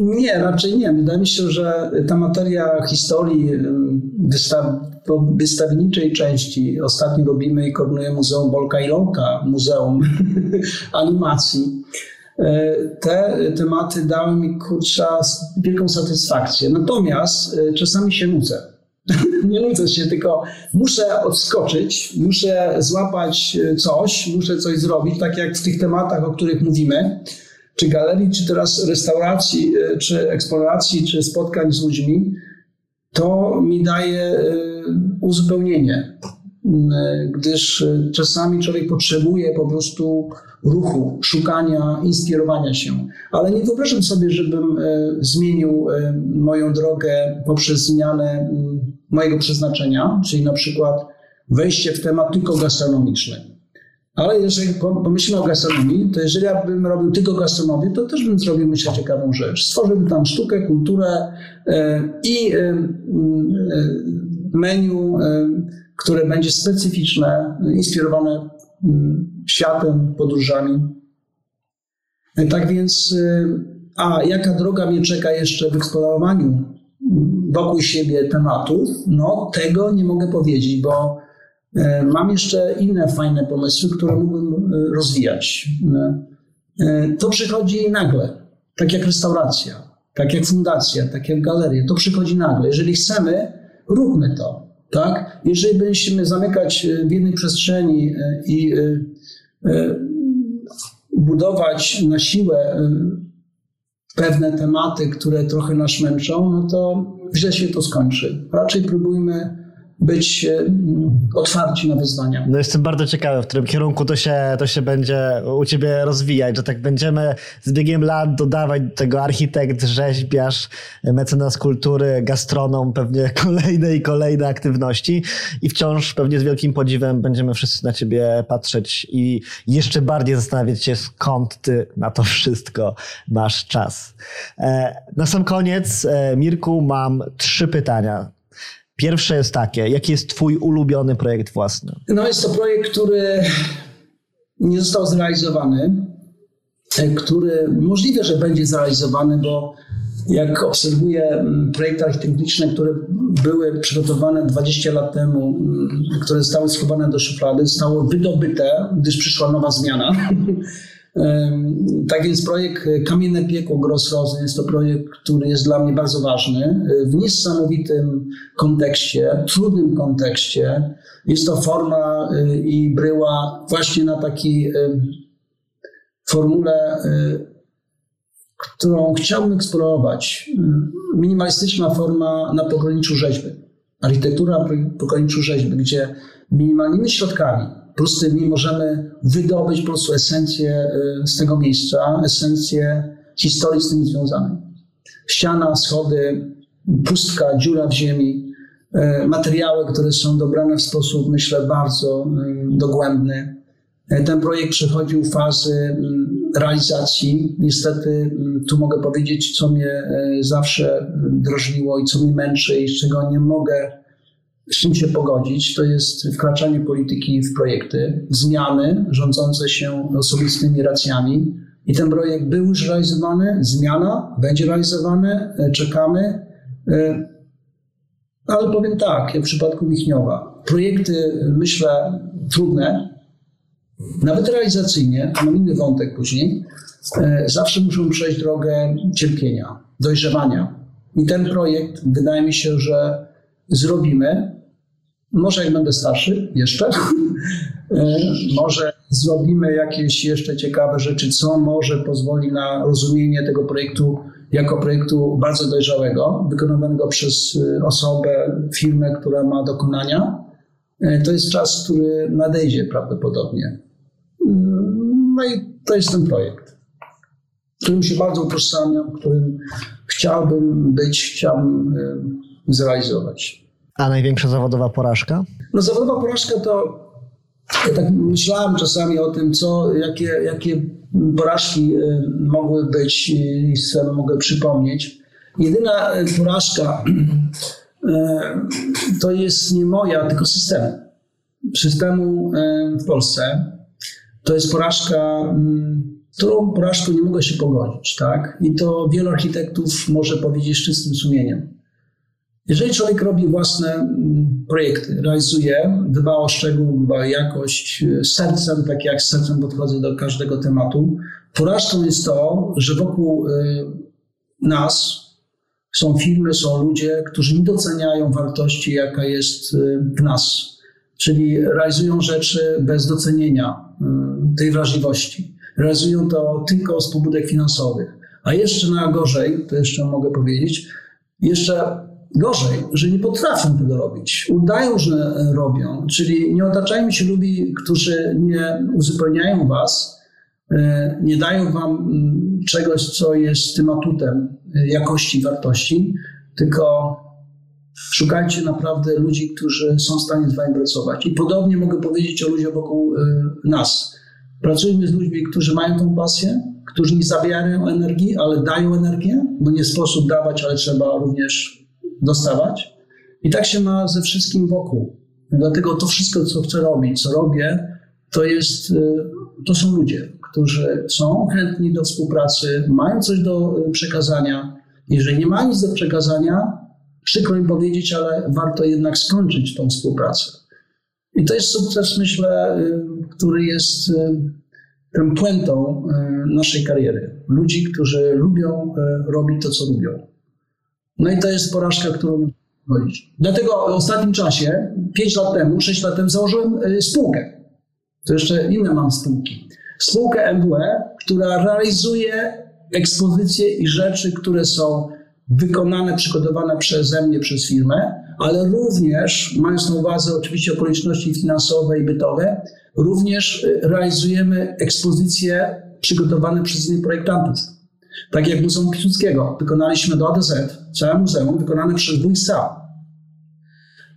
Nie, raczej nie. Wydaje mi się, że ta materia historii wystaw, wystawienniczej części ostatnio robimy i koordynuje Muzeum Bolka i Muzeum Animacji. E, te tematy dały mi kurcza wielką satysfakcję. Natomiast e, czasami się nudzę. nie nudzę się, tylko muszę odskoczyć, muszę złapać e, coś, muszę coś zrobić, tak jak w tych tematach, o których mówimy, czy galerii, czy teraz restauracji, e, czy eksploracji, czy spotkań z ludźmi, to mi daje e, uzupełnienie, gdyż czasami człowiek potrzebuje po prostu ruchu, szukania, inspirowania się. Ale nie wyobrażam sobie, żebym zmienił moją drogę poprzez zmianę mojego przeznaczenia, czyli na przykład wejście w temat tylko gastronomiczny. Ale jeżeli pomyślimy o gastronomii, to jeżeli ja bym robił tylko gastronomię, to też bym zrobił, myślę, ciekawą rzecz. Stworzyłbym tam sztukę, kulturę e, i e, e, menu, które będzie specyficzne, inspirowane mm, światem, podróżami. Tak więc, a jaka droga mnie czeka jeszcze w eksplorowaniu mm, wokół siebie tematów? No, tego nie mogę powiedzieć, bo mam jeszcze inne fajne pomysły, które mógłbym rozwijać. To przychodzi nagle, tak jak restauracja, tak jak fundacja, tak jak galeria. To przychodzi nagle. Jeżeli chcemy, róbmy to. Tak? Jeżeli będziemy zamykać e, w jednej przestrzeni e, i e, budować na siłę pewne tematy, które trochę nas męczą, no to źle się to skończy. Raczej próbujmy być e, otwarci na wyzwania. No jestem bardzo ciekawy, w którym kierunku to się, to się będzie u ciebie rozwijać, że tak będziemy z biegiem lat dodawać do tego architekt, rzeźbiarz, mecenas kultury, gastronom, pewnie kolejne i kolejne aktywności i wciąż pewnie z wielkim podziwem będziemy wszyscy na ciebie patrzeć i jeszcze bardziej zastanawiać się, skąd ty na to wszystko masz czas. E, na sam koniec, e, Mirku, mam trzy pytania. Pierwsze jest takie, jaki jest Twój ulubiony projekt własny? No jest to projekt, który nie został zrealizowany, e, który możliwe, że będzie zrealizowany, bo jak obserwuję mm, projekty architektoniczne, które były przygotowane 20 lat temu, mm, które zostały schowane do szuflady, zostały wydobyte, gdyż przyszła nowa zmiana. Tak więc projekt Kamienne Piekło Grossrosen jest to projekt, który jest dla mnie bardzo ważny. W niesamowitym kontekście, trudnym kontekście. Jest to forma y, i bryła właśnie na takiej formule, którą chciałbym eksplorować. Minimalistyczna forma na pograniczu rzeźby. Architektura na pograniczu rzeźby, gdzie minimalnymi środkami prostymi możemy wydobyć po prostu esencję y, z tego miejsca, esencję historii z tym związanej. Ściana, schody, pustka, dziura w ziemi, y, materiały, które są dobrane w sposób, myślę, bardzo y, dogłębny. Ten projekt przechodził fazy realizacji. Niestety, tu mogę powiedzieć, co mnie zawsze drożniło i co mnie męczy i z czego nie mogę z czym się pogodzić, to jest wkraczanie polityki w projekty, zmiany rządzące się osobistymi racjami. I ten projekt był już realizowany, zmiana będzie realizowana, e, czekamy. E, ale powiem tak, jak w przypadku Michniowa, projekty myślę trudne, nawet realizacyjnie, a mam inny wątek później, e, zawsze muszą przejść drogę cierpienia, dojrzewania. I ten projekt wydaje mi się, że zrobimy, może jak będę starszy jeszcze, e, może zrobimy jakieś jeszcze ciekawe rzeczy, co może pozwoli na rozumienie tego projektu jako projektu bardzo dojrzałego, wykonywanego przez e, osobę, firmę, która ma dokonania. E, to jest czas, który nadejdzie prawdopodobnie. No i to jest ten projekt, którym się bardzo utożsamiam, którym chciałbym być, chciałbym zrealizować. A największa zawodowa porażka? No zawodowa porażka to ja tak myślałem czasami o tym, co, jakie, jakie porażki y, mogły być i sobie mogę przypomnieć. Jedyna y, porażka y, to jest nie moja, tylko systemu. Systemu w Polsce. To jest porażka, którą porażką nie mogę się pogodzić. Tak? I to wielu architektów może powiedzieć z czystym sumieniem. Jeżeli człowiek robi własne mm, projekty, realizuje, dba o szczegół, dba o jakość, e, sercem, tak jak sercem podchodzę do każdego tematu, porażką jest to, że wokół e, nas są firmy, są ludzie, którzy nie doceniają wartości, jaka jest e, w nas. Czyli realizują rzeczy bez docenienia tej wrażliwości. Realizują to tylko z pobudek finansowych. A jeszcze najgorzej, to jeszcze mogę powiedzieć, jeszcze Gorzej, że nie potrafią tego robić. Udają, że robią, czyli nie otaczajmy się ludźmi, którzy nie uzupełniają was, e, nie dają wam mm, czegoś, co jest tym atutem e, jakości, wartości, tylko szukajcie naprawdę ludzi, którzy są w stanie z wami pracować. I podobnie mogę powiedzieć o ludziach wokół e, nas. Pracujmy z ludźmi, którzy mają tą pasję, którzy nie zabierają energii, ale dają energię, bo nie sposób dawać, ale trzeba również dostawać. I tak się ma ze wszystkim wokół. Dlatego to wszystko, co chcę robić, co robię, to, jest, to są ludzie, którzy są chętni do współpracy, mają coś do przekazania. Jeżeli nie mają nic do przekazania, przykro mi powiedzieć, ale warto jednak skończyć tą współpracę. I to jest sukces, myślę, który jest tą puentą naszej kariery. Ludzi, którzy lubią robić to, co lubią. No i to jest porażka, którą chodzić. Dlatego w ostatnim czasie, 5 lat temu, 6 lat temu założyłem y, spółkę. To jeszcze inne mam spółki. Spółkę MWE, która realizuje ekspozycje i rzeczy, które są wykonane, przygotowane przeze mnie, przez firmę, ale również, mając na uwadze oczywiście okoliczności finansowe i bytowe, również y, realizujemy ekspozycje przygotowane przez innych projektantów. Tak jak Muzeum Piłsudskiego. Wykonaliśmy do A do Z, całe muzeum, wykonane przez WISA.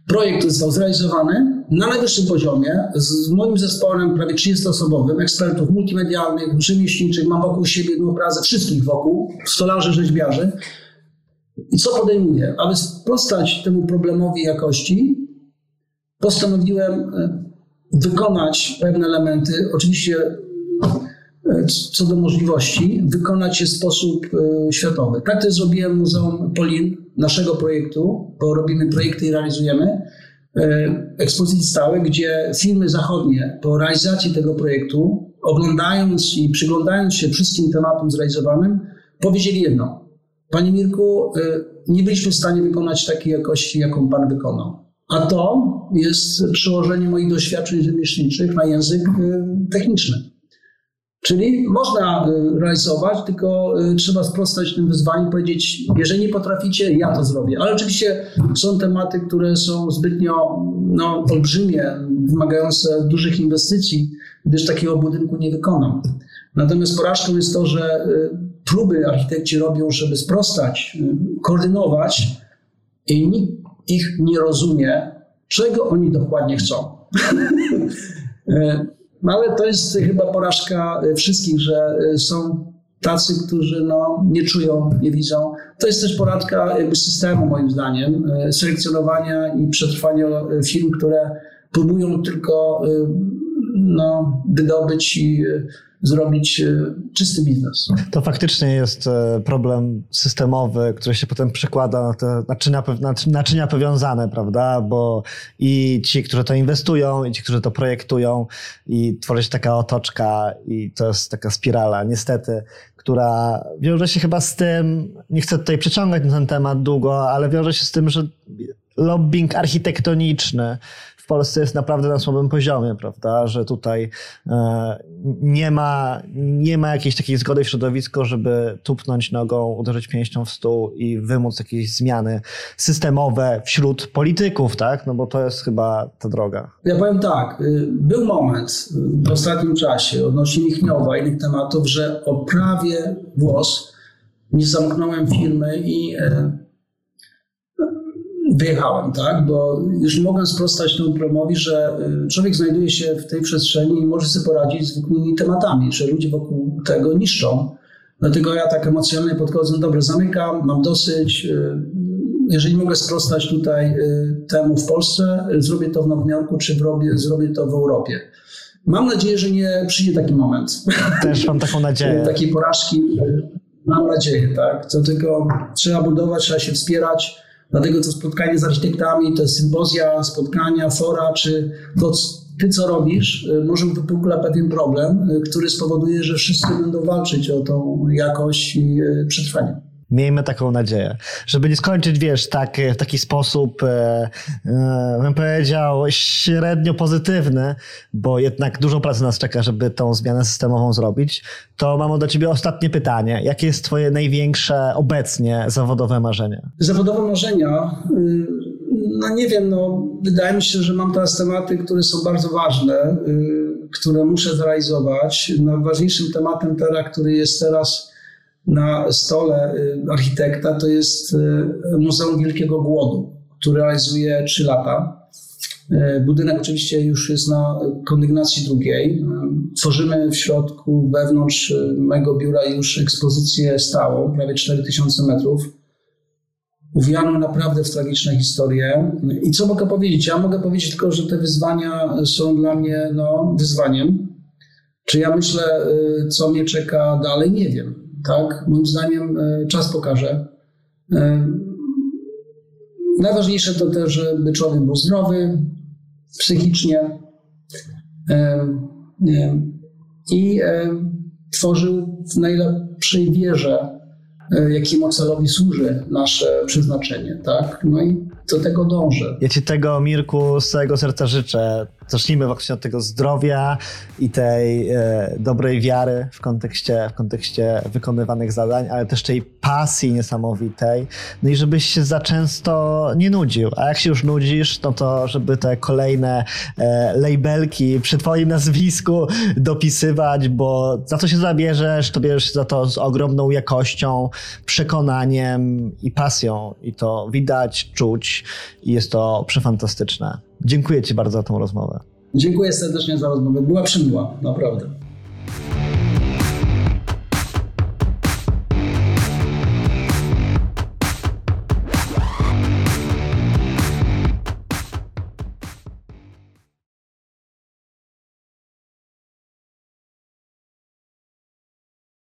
Projekt został zrealizowany na najwyższym poziomie z moim zespołem prawie 30-osobowym, ekspertów multimedialnych, rzemieślniczych, mam wokół siebie obrazę wszystkich wokół, stolarzy, rzeźbiarzy. I co podejmuję? Aby sprostać temu problemowi jakości, postanowiłem e, wykonać pewne elementy, oczywiście co do możliwości, wykonać je w sposób e, światowy. Tak też zrobiłem Muzeum Polin, naszego projektu, bo robimy projekty i realizujemy e, ekspozycje stałe, gdzie firmy zachodnie po realizacji tego projektu, oglądając i przyglądając się wszystkim tematom zrealizowanym, powiedzieli jedno. Panie Mirku, e, nie byliśmy w stanie wykonać takiej jakości, jaką Pan wykonał. A to jest przełożenie moich doświadczeń rzemieślniczych na język techniczny. Czyli można y, realizować, tylko y, trzeba sprostać tym wyzwaniom i powiedzieć, jeżeli nie potraficie, ja to zrobię. Ale oczywiście są tematy, które są zbytnio no, olbrzymie, wymagające dużych inwestycji, gdyż takiego budynku nie wykonam. Natomiast porażką jest to, że y, próby architekci robią, żeby sprostać, koordynować i nikt ich nie rozumie, czego oni dokładnie chcą. No ale to jest chyba porażka e, wszystkich, że e, są tacy, którzy no, nie czują, nie widzą. To jest też porażka jakby systemu, moim zdaniem, e, selekcjonowania i przetrwania firm, które próbują tylko no, wydobyć i zrobić e, czysty biznes. To faktycznie jest e, problem systemowy, który się potem przekłada na te naczynia, naczynia powiązane, prawda? Bo i ci, którzy to inwestują, i ci, którzy to projektują, i tworzy się taka otoczka, i to jest taka spirala, niestety, która wiąże się chyba z tym, nie chcę tutaj przeciągać na ten temat długo, ale wiąże się z tym, że lobbying architektoniczny w Polsce jest naprawdę na słabym poziomie, prawda? Że tutaj e, nie ma, nie ma jakiejś takiej zgody w środowisku, żeby tupnąć nogą, uderzyć pięścią w stół i wymóc jakieś zmiany systemowe wśród polityków, tak? No bo to jest chyba ta droga. Ja powiem tak, y, był moment w ostatnim czasie odnośnie Michniowa i innych tematów, że o prawie włos nie zamknąłem firmy i e, wyjechałem, tak? Bo już mogłem sprostać temu problemowi, że y, człowiek znajduje się w tej przestrzeni i może sobie poradzić z zwykłymi tematami, że ludzie wokół tego niszczą. Dlatego ja tak emocjonalnie podchodzę, dobrze, zamykam, mam dosyć. Y, jeżeli mogę sprostać tutaj y, temu w Polsce, zrobię to w Nowym Jorku, czy robię, zrobię to w Europie. Mam nadzieję, że nie przyjdzie taki moment. Też mam taką nadzieję. Takiej porażki. Mam nadzieję, tak. To tylko trzeba budować, trzeba się wspierać Dlatego to spotkanie z architektami, to sympozja, spotkania, fora, czy to ty co robisz, y, może wypukla pewien problem, y, który spowoduje, że wszyscy będą walczyć o tą jakość i y, przetrwanie. Miejmy taką nadzieję, żeby nie skończyć, wiesz, tak, w taki sposób, e, e, bym powiedział, średnio pozytywny, bo jednak dużo pracy nas czeka, żeby tą zmianę systemową zrobić. To mam do ciebie ostatnie pytanie. Jakie jest twoje największe obecnie zawodowe marzenie? Zawodowe marzenia? Y, no nie wiem, no wydaje mi się, że mam teraz tematy, które są bardzo ważne, y, które muszę zrealizować. Najważniejszym tematem teraz, który jest teraz na stole y, architekta to jest y, Muzeum Wielkiego Głodu, który realizuje 3 lata. Y, budynek oczywiście już jest na kondygnacji drugiej. Tworzymy w środku, wewnątrz mojego biura już ekspozycję stałą, prawie 4000 metrów. uwiano naprawdę w tragiczne historie. I co mogę powiedzieć? Ja mogę powiedzieć tylko, że te wyzwania są dla mnie no, wyzwaniem. Czy ja myślę, co mnie czeka dalej? Nie wiem. Tak? Moim zdaniem y, czas pokaże. Y, Najważniejsze to też, żeby człowiek był zdrowy psychicznie i tworzył w najlepszej wierze, jakiemu celowi służy nasze przeznaczenie. Tak? No i do tego dążę. Ja Ci tego, Mirku, z całego serca życzę. Zacznijmy właśnie od tego zdrowia i tej e, dobrej wiary w kontekście, w kontekście wykonywanych zadań, ale też tej pasji niesamowitej. No i żebyś się za często nie nudził. A jak się już nudzisz, no to żeby te kolejne e, labelki przy Twoim nazwisku dopisywać, bo za co się zabierzesz, to bierzesz za to z ogromną jakością, przekonaniem i pasją. I to widać, czuć i jest to przefantastyczne. Dziękuję Ci bardzo za tą rozmowę. Dziękuję serdecznie za rozmowę. Była przymiła, naprawdę.